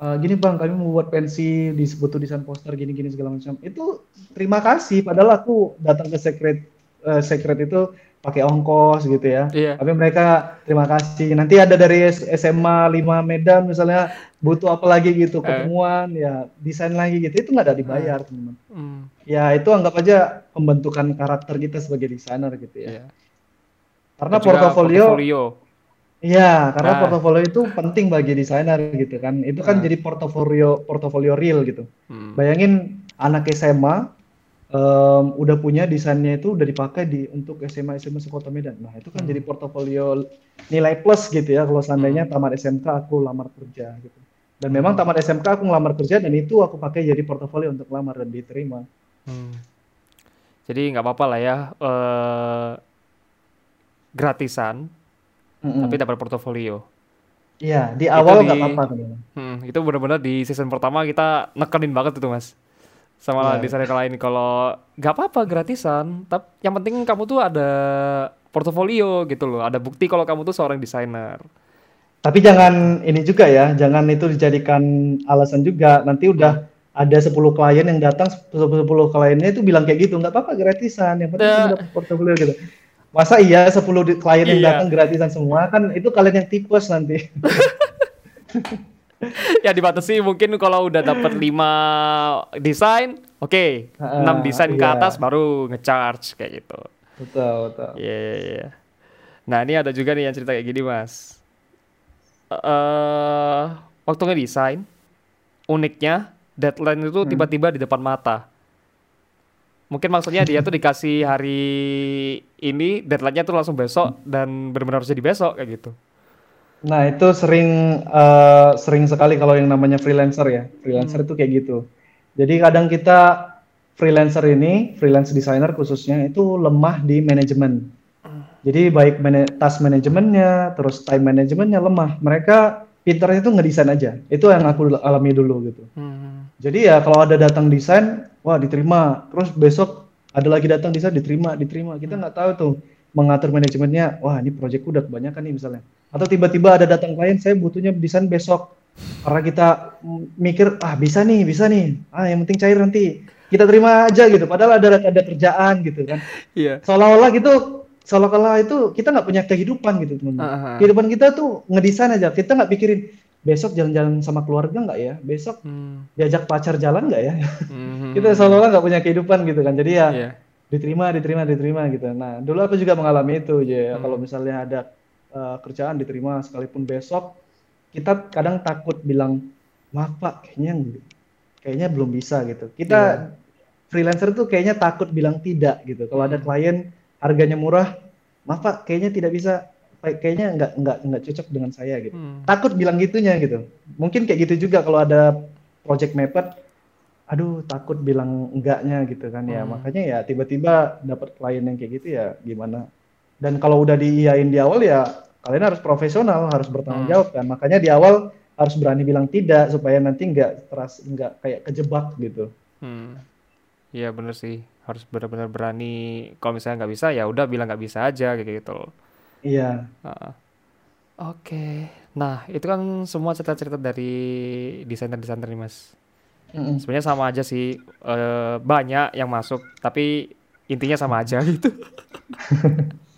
Eh, gini Bang, kami mau buat pensi, butuh desain poster gini-gini segala macam. Itu terima kasih padahal aku datang ke sekret eh, sekret itu pakai ongkos gitu ya. Iya. Tapi mereka terima kasih. Nanti ada dari SMA 5 Medan misalnya butuh apa lagi gitu Eh. ketemuan ya desain lagi gitu. Itu nggak ada dibayar teman-teman. Hmm. Ya itu anggap aja pembentukan karakter kita sebagai desainer gitu ya. Iya. Karena Dan juga portofolio portofolio. Iya, karena Nah. portofolio itu penting bagi desainer gitu kan. Itu kan Nah. jadi portofolio portofolio real gitu. Hmm. Bayangin anak SMA em, udah punya desainnya itu udah dipakai di untuk SMA SMA sekota Medan. Nah, itu kan Hmm. jadi portofolio nilai plus gitu ya kalau seandainya tamat SMK aku lamar kerja gitu. Dan memang Hmm. tamat SMK aku ngelamar kerja dan itu aku pakai jadi portofolio untuk lamar dan diterima. Hmm. Jadi nggak apa-apa lah ya eh gratisan, Mm-mm. tapi dapat portofolio. Iya, di awal nggak apa-apa. Hmm, itu benar-benar di season pertama kita nekenin banget itu mas, sama Ya. desainer lain kalau nggak apa-apa gratisan, tapi yang penting kamu tuh ada portofolio gitu loh, ada bukti kalau kamu tuh seorang desainer. Tapi jangan ini juga ya, jangan itu dijadikan alasan juga. Nanti udah ada 10 klien yang datang, 10 10 kliennya itu bilang kayak gitu, nggak apa-apa gratisan, yang penting kamu dapat portofolio gitu. Masa iya 10 di- klien yang Iya. datang gratisan semua kan itu kalian yang tipes nanti. [LAUGHS] [LAUGHS] ya dibatasi mungkin kalau udah dapat 5 desain, oke, Ah, 6 desain ke iya. atas baru ngecharge kayak gitu. betul, betul. Iya, iya, iya. Nah, ini ada juga nih yang cerita kayak gini, Mas. Eh, waktu ngedesain, uniknya deadline itu Hmm. tiba-tiba di depan mata. Mungkin maksudnya dia tuh [LAUGHS] dikasih hari ini, deadline-nya tuh langsung besok dan benar-benar harus jadi besok kayak gitu. Nah, itu sering eh, sering sekali kalau yang namanya freelancer ya. Freelancer itu kayak gitu. Jadi kadang kita freelancer ini, freelance designer khususnya itu lemah di manajemen. Jadi baik mana- task manajemennya, terus time manajemennya lemah. Mereka pinternya itu ngedesain aja. Itu yang aku alami dulu gitu. Hmm. Jadi ya kalau ada datang desain, wah diterima. Terus besok ada lagi datang desain diterima, diterima. Kita nggak tahu tuh mengatur manajemennya. Wah ini proyekku udah kebanyakan nih misalnya. Atau tiba-tiba ada datang klien, saya butuhnya desain besok. Karena kita mikir, ah bisa nih, bisa nih. Ah yang penting cair nanti. Kita terima aja gitu. Padahal ada ada kerjaan gitu kan. Iya. Seolah-olah gitu, seolah-olah itu kita nggak punya kehidupan gitu teman-teman. Ah, ah. Kehidupan kita tuh ngedesain aja. Kita nggak pikirin besok jalan-jalan sama keluarga nggak ya? Besok Hmm. diajak pacar jalan nggak ya? Hmm. [LAUGHS] Kita seolah-olah nggak punya kehidupan gitu kan. Jadi ya Iya. diterima, diterima, diterima gitu. Nah, dulu aku juga mengalami itu ya. Hmm. Kalau misalnya ada uh, kerjaan diterima sekalipun besok, kita kadang takut bilang, maaf pak, kayaknya kayaknya belum bisa gitu. Kita Iya. freelancer tuh kayaknya takut bilang tidak gitu. Kalau ada Hmm. klien harganya murah, maaf pak, kayaknya tidak bisa, kayaknya nggak nggak nggak cocok dengan saya gitu Hmm. takut bilang gitunya gitu. Mungkin kayak gitu juga kalau ada project mepet, aduh takut bilang enggaknya gitu kan ya. Hmm. Makanya ya tiba-tiba dapat klien yang kayak gitu ya gimana. Dan kalau udah diiyain di awal ya kalian harus profesional, harus bertanggung Hmm. jawab kan. Makanya di awal harus berani bilang tidak supaya nanti nggak teras nggak kayak kejebak gitu. Hmm. Iya bener sih, harus benar-benar berani. Kalau misalnya nggak bisa, ya udah bilang nggak bisa aja kayak gitu loh. Iya. Ah. Oke, nah itu kan semua cerita-cerita dari desainer-desainer nih mas. Mm-mm. Sebenarnya sama aja sih, eh, banyak yang masuk, tapi intinya sama aja gitu. [LAUGHS]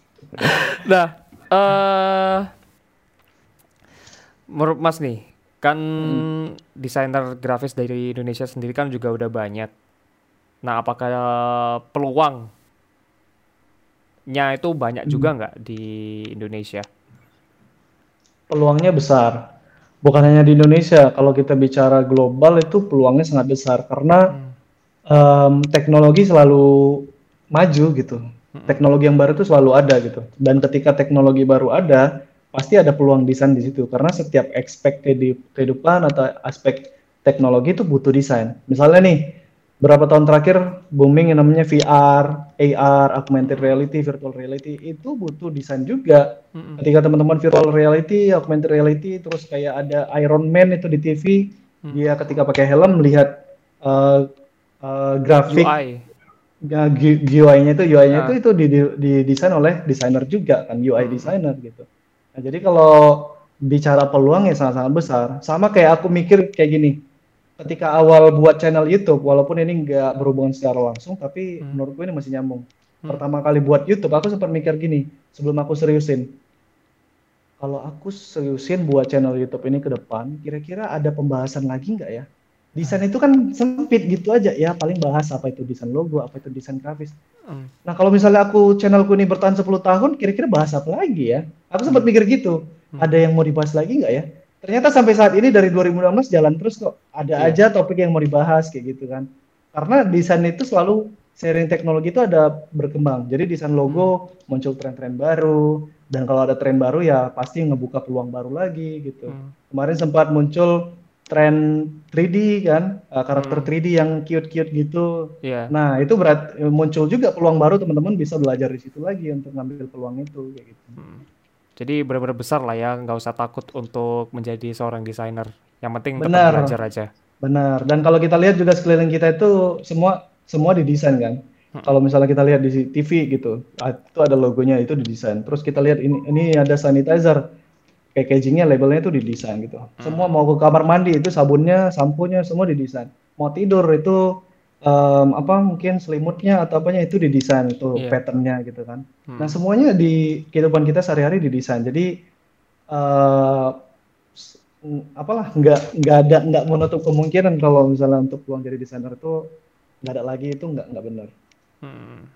Nah, eh menurut mas nih, kan desainer grafis dari Indonesia sendiri kan juga udah banyak. Nah, apakah peluangnya itu banyak juga nggak di Indonesia? peluangnya besar. Bukan hanya di Indonesia, kalau kita bicara global itu peluangnya sangat besar karena em, teknologi selalu maju gitu. Teknologi yang baru itu selalu ada gitu. Dan ketika teknologi baru ada, pasti ada peluang desain di situ karena setiap aspek kehidup- kehidupan atau aspek teknologi itu butuh desain. Misalnya nih, berapa tahun terakhir booming yang namanya VR, AR, augmented reality, virtual reality itu butuh desain juga. Mm-mm. Ketika teman-teman virtual reality, augmented reality, terus kayak ada Iron Man itu di TV, dia ketika pakai helm melihat uh, uh, grafik UI. Ya, GUI-nya itu UI-nya Ah. itu itu di, di- didesain oleh desainer juga kan UI designer gitu. Nah, jadi kalau bicara peluang ya sangat-sangat besar. Sama kayak aku mikir kayak gini. Ketika awal buat channel YouTube, walaupun ini nggak berhubungan secara langsung, tapi menurutku ini masih nyambung. Pertama kali buat YouTube, aku sempat mikir gini, sebelum aku seriusin. Kalau aku seriusin buat channel YouTube ini ke depan, kira-kira ada pembahasan lagi nggak ya? Desain itu kan sempit gitu aja ya, paling bahas apa itu desain logo, apa itu desain grafis. Mm. Nah kalau misalnya aku channelku ini bertahan 10 tahun, kira-kira bahas apa lagi ya? Aku sempat mikir gitu, ada yang mau dibahas lagi nggak ya? Ternyata sampai saat ini dari 2016 jalan terus kok, ada Iya. aja topik yang mau dibahas kayak gitu kan. Karena desain itu selalu seiring teknologi itu ada berkembang. Jadi desain logo muncul tren-tren baru, dan kalau ada tren baru ya pasti ngebuka peluang baru lagi gitu. Hmm. Kemarin sempat muncul tren 3D kan, uh, karakter Hmm. 3D yang cute-cute gitu. Iya. Nah, itu berat muncul juga peluang baru teman-teman bisa belajar di situ lagi untuk ngambil peluang itu kayak gitu. Hmm. Jadi benar-benar besar lah ya, nggak usah takut untuk menjadi seorang desainer. Yang penting tetap Benar. belajar aja. Benar. Dan kalau kita lihat juga sekeliling kita itu semua semua didesain kan. Kalau misalnya kita lihat di TV gitu, ah, itu ada logonya itu didesain. Terus kita lihat ini ini ada sanitizer, packagingnya labelnya itu didesain gitu. Semua mau ke kamar mandi itu sabunnya, sampunya semua didesain. Mau tidur itu um, apa mungkin selimutnya atau apanya itu didesain itu Iya. patternnya gitu kan. Hmm. Nah semuanya di kehidupan kita sehari-hari didesain. Jadi eh mm, apalah nggak nggak ada nggak menutup kemungkinan kalau misalnya untuk peluang jadi desainer itu nggak ada lagi itu nggak nggak benar. Hmm.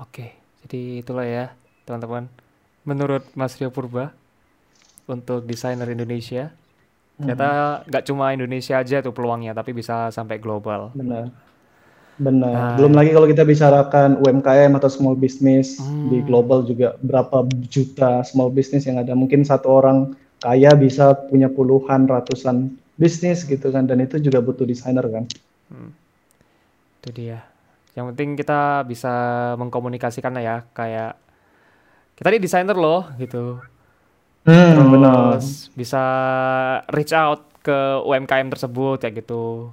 Oke, jadi itulah ya teman-teman. Menurut Mas Rio Purba untuk desainer Indonesia, ternyata nggak cuma Indonesia aja tuh peluangnya, tapi bisa sampai global. Benar. Benar. Nah. Belum lagi kalau kita bicarakan UMKM atau small business di Hmm. global juga berapa juta small business yang ada. Mungkin satu orang kaya bisa punya puluhan, ratusan bisnis gitu kan dan itu juga butuh desainer kan. Itu dia. Yang penting kita bisa mengkomunikasikan ya, kayak kita ini desainer loh gitu. Hmm, benar. Bisa reach out ke UMKM tersebut ya gitu.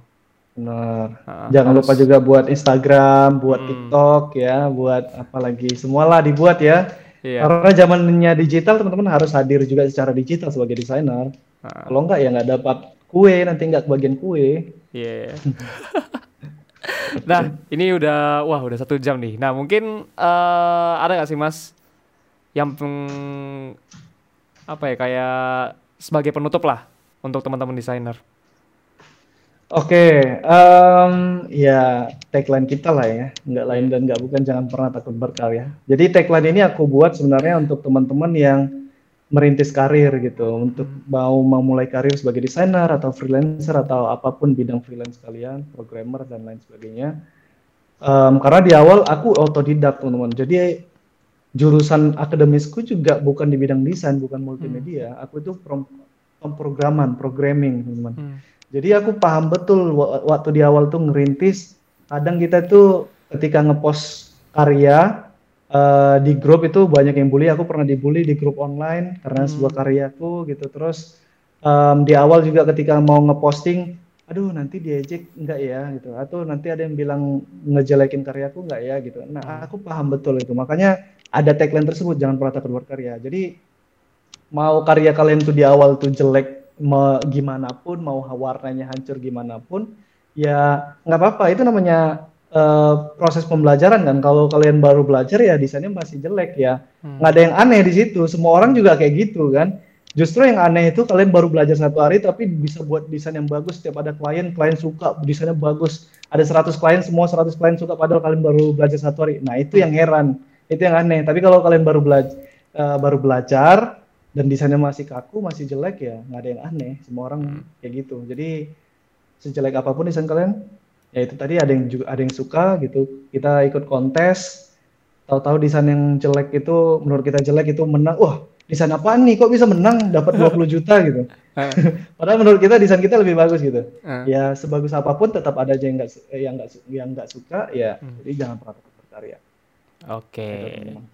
Benar. Heeh, Jangan lupa harus- juga buat Instagram, buat Hmm. TikTok ya, buat apa lagi, semualah dibuat ya. Iya. Karena zamannya digital, teman-teman harus hadir juga secara digital sebagai desainer. Heeh. Kalau enggak ya nggak dapat kue, nanti nggak kebagian kue. Iya. [LAUGHS] nah, ini udah wah udah satu jam nih. Nah, mungkin eh, ada nggak sih Mas yang peng- apa ya kayak sebagai penutup lah untuk teman-teman desainer. Oke, em, ya tagline kita lah ya, nggak lain dan nggak bukan jangan pernah takut berkarya. Jadi tagline ini aku buat sebenarnya untuk teman-teman yang merintis karir gitu, untuk mau memulai karir sebagai desainer atau freelancer atau apa pun bidang freelance kalian, programmer dan lain sebagainya. Em, karena di awal aku otodidak teman-teman, jadi jurusan akademisku juga bukan di bidang desain, bukan multimedia. Aku itu pemrograman, programming teman-teman. Hmm. Jadi aku paham betul wa- waktu di awal tuh ngerintis, kadang kita tuh ketika ngepost karya eh, di grup itu banyak yang bully. Aku pernah dibully di grup online karena Hmm. sebuah karyaku gitu. Terus em, di awal juga ketika mau ngeposting, aduh nanti diejek enggak ya gitu. Atau nanti ada yang bilang ngejelekin karyaku enggak ya gitu. Nah aku paham betul itu. Makanya ada tagline tersebut jangan pernah takut berkarya. Jadi mau karya kalian tuh di awal tuh jelek me- gimana pun mau warnanya hancur gimana pun ya nggak apa-apa. Itu namanya eh, proses pembelajaran kan. Kalau kalian baru belajar ya desainnya masih jelek ya. Hmm. nggak ada yang aneh di situ. Semua orang juga kayak gitu kan. Justru yang aneh itu kalian baru belajar satu hari tapi bisa buat desain yang bagus. Setiap ada klien klien suka desainnya bagus. Ada 100 klien semua 100 klien suka padahal kalian baru belajar satu hari. Nah itu yang heran itu yang aneh. Tapi kalau kalian baru belajar baru belajar dan desainnya masih kaku masih jelek ya nggak ada yang aneh. Semua orang kayak gitu. Jadi sejelek apa pun desain kalian ya itu tadi ada yang juga ada yang suka gitu. Kita ikut kontes tahu-tahu desain yang jelek itu menurut kita jelek itu menang. Wah desain apaan nih? Kok bisa menang? Dapat [LAUGHS] 20 juta gitu. Eh, [LAUGHS] padahal menurut kita desain kita lebih bagus gitu. Eh. ya sebagus apa pun tetap ada aja yang nggak eh, yang nggak yang nggak suka ya. Hmm. jadi jangan pernah takut berkarya Oke. Itu, teman-teman.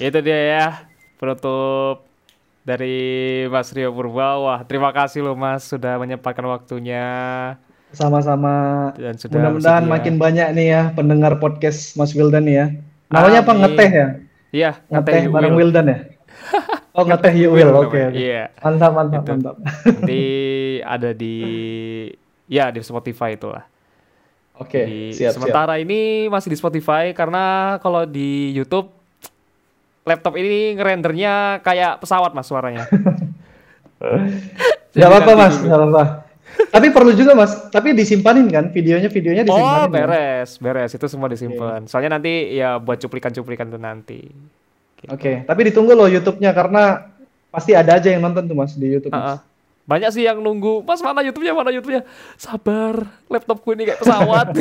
Itu dia ya penutup dari Mas Rio Purba. Wah, terima kasih loh Mas sudah menyempatkan waktunya sama-sama dan sudah mudah-mudahan makin banyak nih ya pendengar podcast Mas Wildan nih ya namanya apa ngeteh ya Iya, ngeteh you bareng will. Wildan ya [LAUGHS] oh ngeteh you will oke. Iya. mantap mantap Itu. mantap Nanti ada di ya di Spotify itulah. Oke Jadi, siap siap sementara ini masih di Spotify karena kalau di YouTube laptop ini ngerendernya kayak pesawat Mas suaranya. Gak apa-apa mas, gak apa-apa. Tapi perlu juga mas, tapi disimpanin kan videonya videonya Oh, disimpanin. kan? beres, beres. Itu semua disimpan. Soalnya nanti ya buat cuplikan-cuplikan tuh nanti. Oke, tapi ditunggu loh YouTube-nya karena pasti ada aja yang nonton tuh mas di YouTube. Ah, ah. Mas. Banyak sih yang nunggu, Mas mana YouTube-nya, mana YouTube-nya? Sabar, laptopku ini kayak pesawat. [LAUGHS]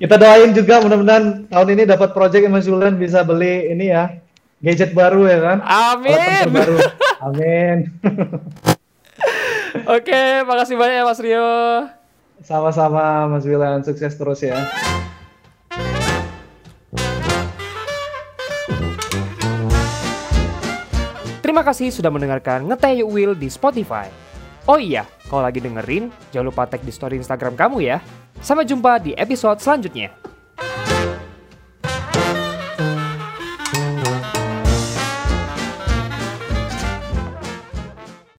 Kita doain juga mudah-mudahan tahun ini dapat project yang Mas Julian bisa beli ini ya gadget baru ya kan? Amin. terbaru. Amin. [LAUGHS] Oke, makasih banyak ya Mas Rio. Sama-sama Mas Wilan, sukses terus ya. Terima kasih sudah mendengarkan Ngeteh Yuk Will di Spotify. Oh iya, kalau lagi dengerin, jangan lupa tag di story Instagram kamu ya. Sampai jumpa di episode selanjutnya.